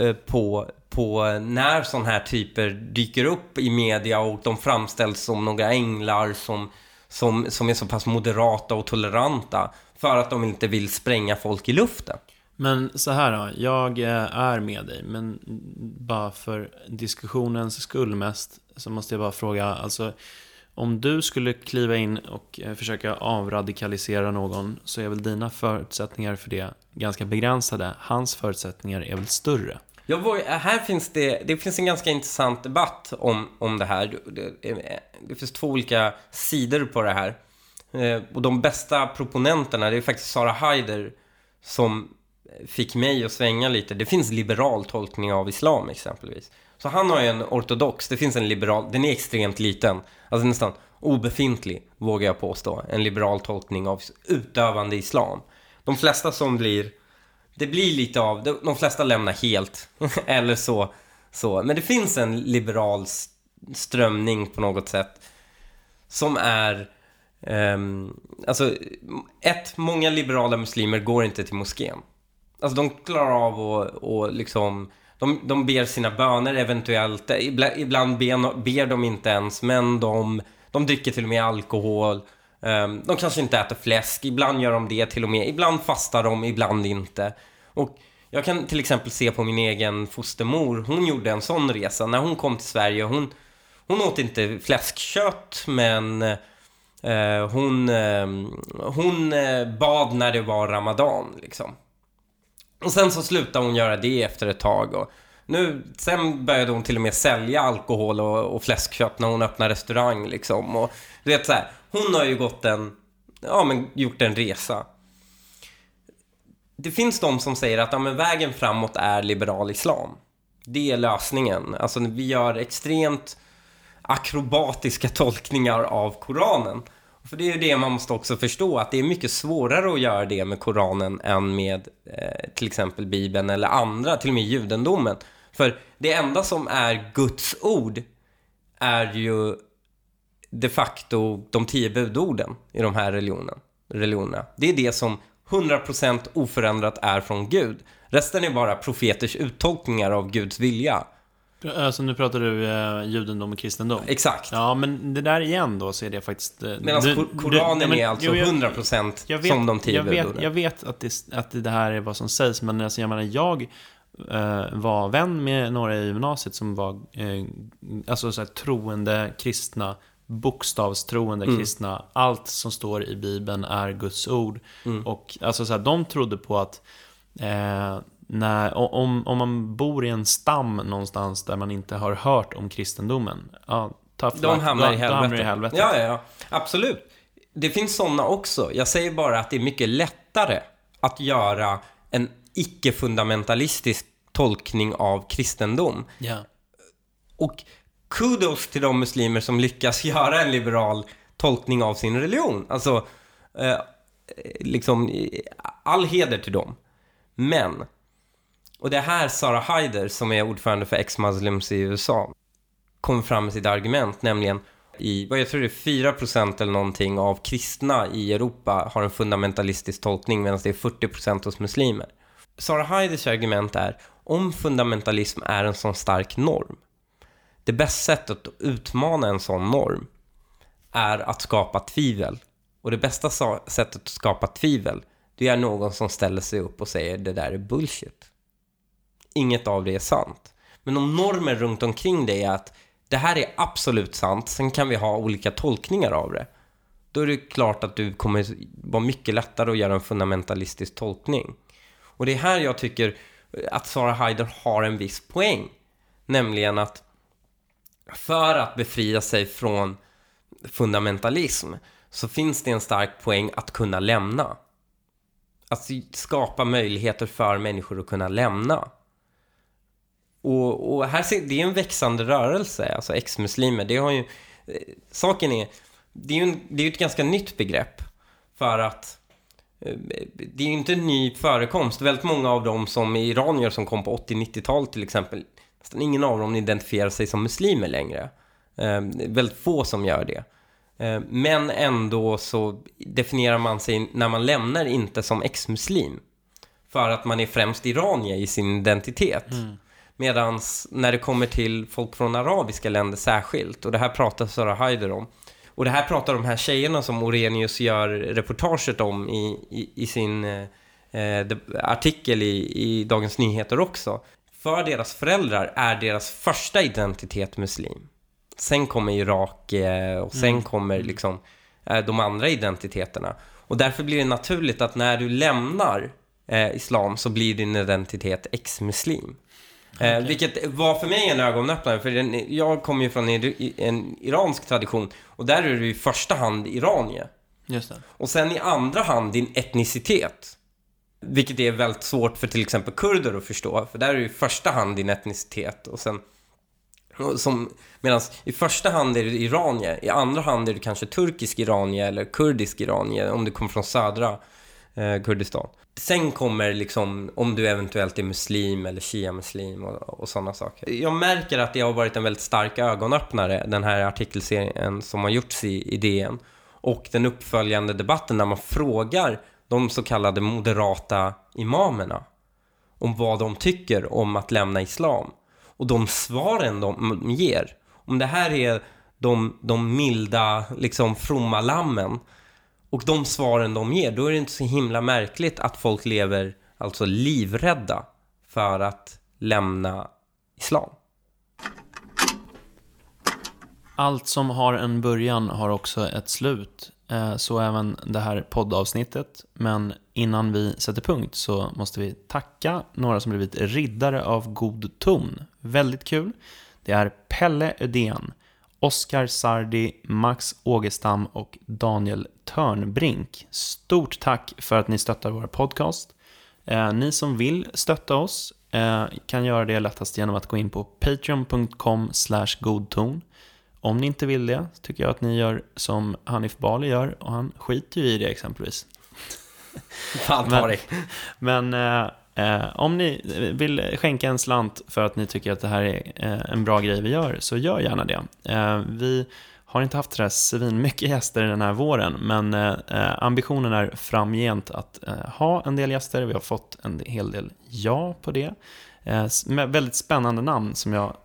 eh, på, på när sådana här typer dyker upp i media och de framställs som några änglar som, som, som är så pass moderata och toleranta för att de inte vill spränga folk i luften. Men så här då, jag eh, är med dig, men bara för diskussionens skull mest så måste jag bara fråga, alltså om du skulle kliva in och eh, försöka avradikalisera någon så är väl dina förutsättningar för det ganska begränsade. Hans förutsättningar är väl större? Jag var, här finns det, det finns en ganska intressant debatt om, om det här. Det, det finns två olika sidor på det här. Eh, och de bästa proponenterna, det är faktiskt Sara Haider som fick mig att svänga lite. Det finns liberal tolkning av islam exempelvis. Så han har ju en ortodox, det finns en liberal, den är extremt liten. Alltså nästan obefintlig, vågar jag påstå. En liberal tolkning av utövande islam. De flesta som blir det blir lite av, de, flesta lämnar helt, eller så, så. Men det finns en liberal strömning på något sätt som är, um, alltså, ett, många liberala muslimer går inte till moskén. Alltså de klarar av att och liksom, de, de ber sina böner eventuellt, ibland, ber, ber de inte ens, men de, de dricker till och med alkohol. Ehm, de kanske inte äter fläsk, ibland gör de det till och med. Ibland fastar de, ibland inte. Och jag kan till exempel se på min egen fostermor, hon gjorde en sån resa. När hon kom till Sverige, hon, hon åt inte fläskkött, men eh, hon, ehm, eh, hon bad när det var Ramadan, liksom. Och sen så slutade hon göra det efter ett tag. Och nu, sen började hon till och med sälja alkohol och, och fläskkött när hon öppnade restaurang liksom. Och du vet så här, hon har ju gått en, ja men gjort en resa. Det finns de som säger att ja, men vägen framåt är liberal islam. Det är lösningen. Alltså vi gör extremt akrobatiska tolkningar av Koranen. För det är ju det man måste också förstå, att det är mycket svårare att göra det med Koranen än med eh, till exempel Bibeln eller andra, till och med judendomen. För det enda som är Guds ord är ju de facto de tio budorden i de här religionen, religionerna. Det är det som 100% oförändrat är från Gud. Resten är bara profeters uttolkningar av Guds vilja. Alltså nu pratar du eh, judendom och kristendom. Exakt. Ja, men det där igen då så är det faktiskt... eh, Medan du- Kor- du- Koranen nej, men- är alltså jo, jag- 100% jag vet, som de tio jag vet, jag vet att, det, att det här är vad som sägs, men alltså, jag menar, jag eh, var vän med några i gymnasiet som var eh, alltså, så här, troende kristna, bokstavstroende Mm. kristna. Allt som står i Bibeln är Guds ord. Mm. Och alltså, så här, de trodde på att eh, när, om, om man bor i en stam någonstans där man inte har hört om kristendomen, ja, tough De luck, hamnar i helvetet. hamnar i helvetet. Ja, ja, ja. Absolut. Det finns sådana också. Jag säger bara att det är mycket lättare att göra en icke-fundamentalistisk tolkning av kristendom. Ja. Och kudos till de muslimer som lyckas göra en liberal tolkning av sin religion. Alltså, eh, liksom, all heder till dem. Men, och det är här Sarah Haider, som är ordförande för ex-muslims i USA, kommer fram med sitt argument, nämligen i, vad jag tror det är 4% eller någonting av kristna i Europa har en fundamentalistisk tolkning medan det är 40% hos muslimer. Sarah Haiders argument är, om fundamentalism är en sån stark norm, det bästa sättet att utmana en sån norm är att skapa tvivel. Och det bästa sättet att skapa tvivel, det är någon som ställer sig upp och säger det där är bullshit. Inget av det är sant. Men om normen runt omkring dig är att det här är absolut sant, sen kan vi ha olika tolkningar av det. Då är det klart att du kommer vara mycket lättare att göra en fundamentalistisk tolkning. Och det är här jag tycker att Sara Haider har en viss poäng. Nämligen att för att befria sig från fundamentalism så finns det en stark poäng att kunna lämna. Att skapa möjligheter för människor att kunna lämna. Och, och här ser, det är en växande rörelse, alltså ex-muslimer. Det har ju, eh, saken är, det är ju en, det är ett ganska nytt begrepp. För att eh, det är ju inte en ny förekomst. Väldigt många av dem som är iranier som kom på 80-90-talet till exempel, nästan ingen av dem identifierar sig som muslimer längre. Eh, det är väldigt få som gör det. Eh, Men ändå så definierar man sig när man lämnar inte som ex-muslim. För att man är främst iranier i sin identitet. Mm. Medan när det kommer till folk från arabiska länder särskilt, och det här pratar Sarah Haider om, och det här pratar de här tjejerna som Orenius gör reportaget om i, i, i sin eh, eh, artikel i, i Dagens Nyheter också. För deras föräldrar är deras första identitet muslim. Sen kommer Irak eh, och sen kommer liksom eh, de andra identiteterna. Och därför blir det naturligt att när du lämnar islam så blir din identitet ex-muslim. Eh, vilket var för mig en ögonöppnare, för den, jag kommer ju från en, en iransk tradition och där är du i första hand iranier. Just det. Och sen i andra hand din etnicitet. Vilket är väldigt svårt för till exempel kurder att förstå, för där är det i första hand din etnicitet och sen Medan i första hand är det iranier, i andra hand är det kanske turkisk iranier eller kurdisk iranier om du kommer från södra eh, Kurdistan. Sen kommer liksom om du eventuellt är muslim eller shia-muslim och, och sådana saker. Jag märker att det har varit en väldigt stark ögonöppnare, den här artikelserien som har gjorts i, i DN. Och den uppföljande debatten när man frågar de så kallade moderata imamerna om vad de tycker om att lämna islam. Och de svaren de ger, om det här är de, de milda, liksom fromma lammen och de svaren de ger, då är det inte så himla märkligt att folk lever alltså livrädda för att lämna islam. Allt som har en början har också ett slut. Eh, så även det här poddavsnittet. Men innan vi sätter punkt så måste vi tacka några som blivit riddare av god ton. Väldigt kul. Det är Pelle Ödén, Oskar Sardi, Max Ågestam och Daniel Törnbrink. Stort tack för att ni stöttar vår podcast. Eh, ni som vill stötta oss eh, kan göra det lättast genom att gå in på patreon.com godton. Om ni inte vill det tycker jag att ni gör som Hanif Bali gör och han skiter ju i det exempelvis. Fan ta Men- dig. Men eh, eh, om ni vill skänka en slant för att ni tycker att det här är eh, en bra grej vi gör, så gör gärna det. Eh, vi har inte haft sådär svin mycket gäster den här våren, men eh, eh, ambitionen är framgent att eh, ha en del gäster. Vi har fått en hel del ja på det. Med väldigt spännande namn som, jag,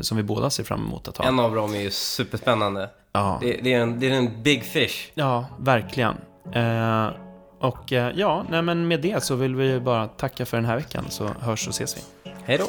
som vi båda ser fram emot att ha. En av dem är ju superspännande. Ja, Det, det, är en, det är en big fish. ja verkligen. Och eh, ja, nej, men med det så vill vi bara tacka för den här veckan så hörs och ses vi. Hej då!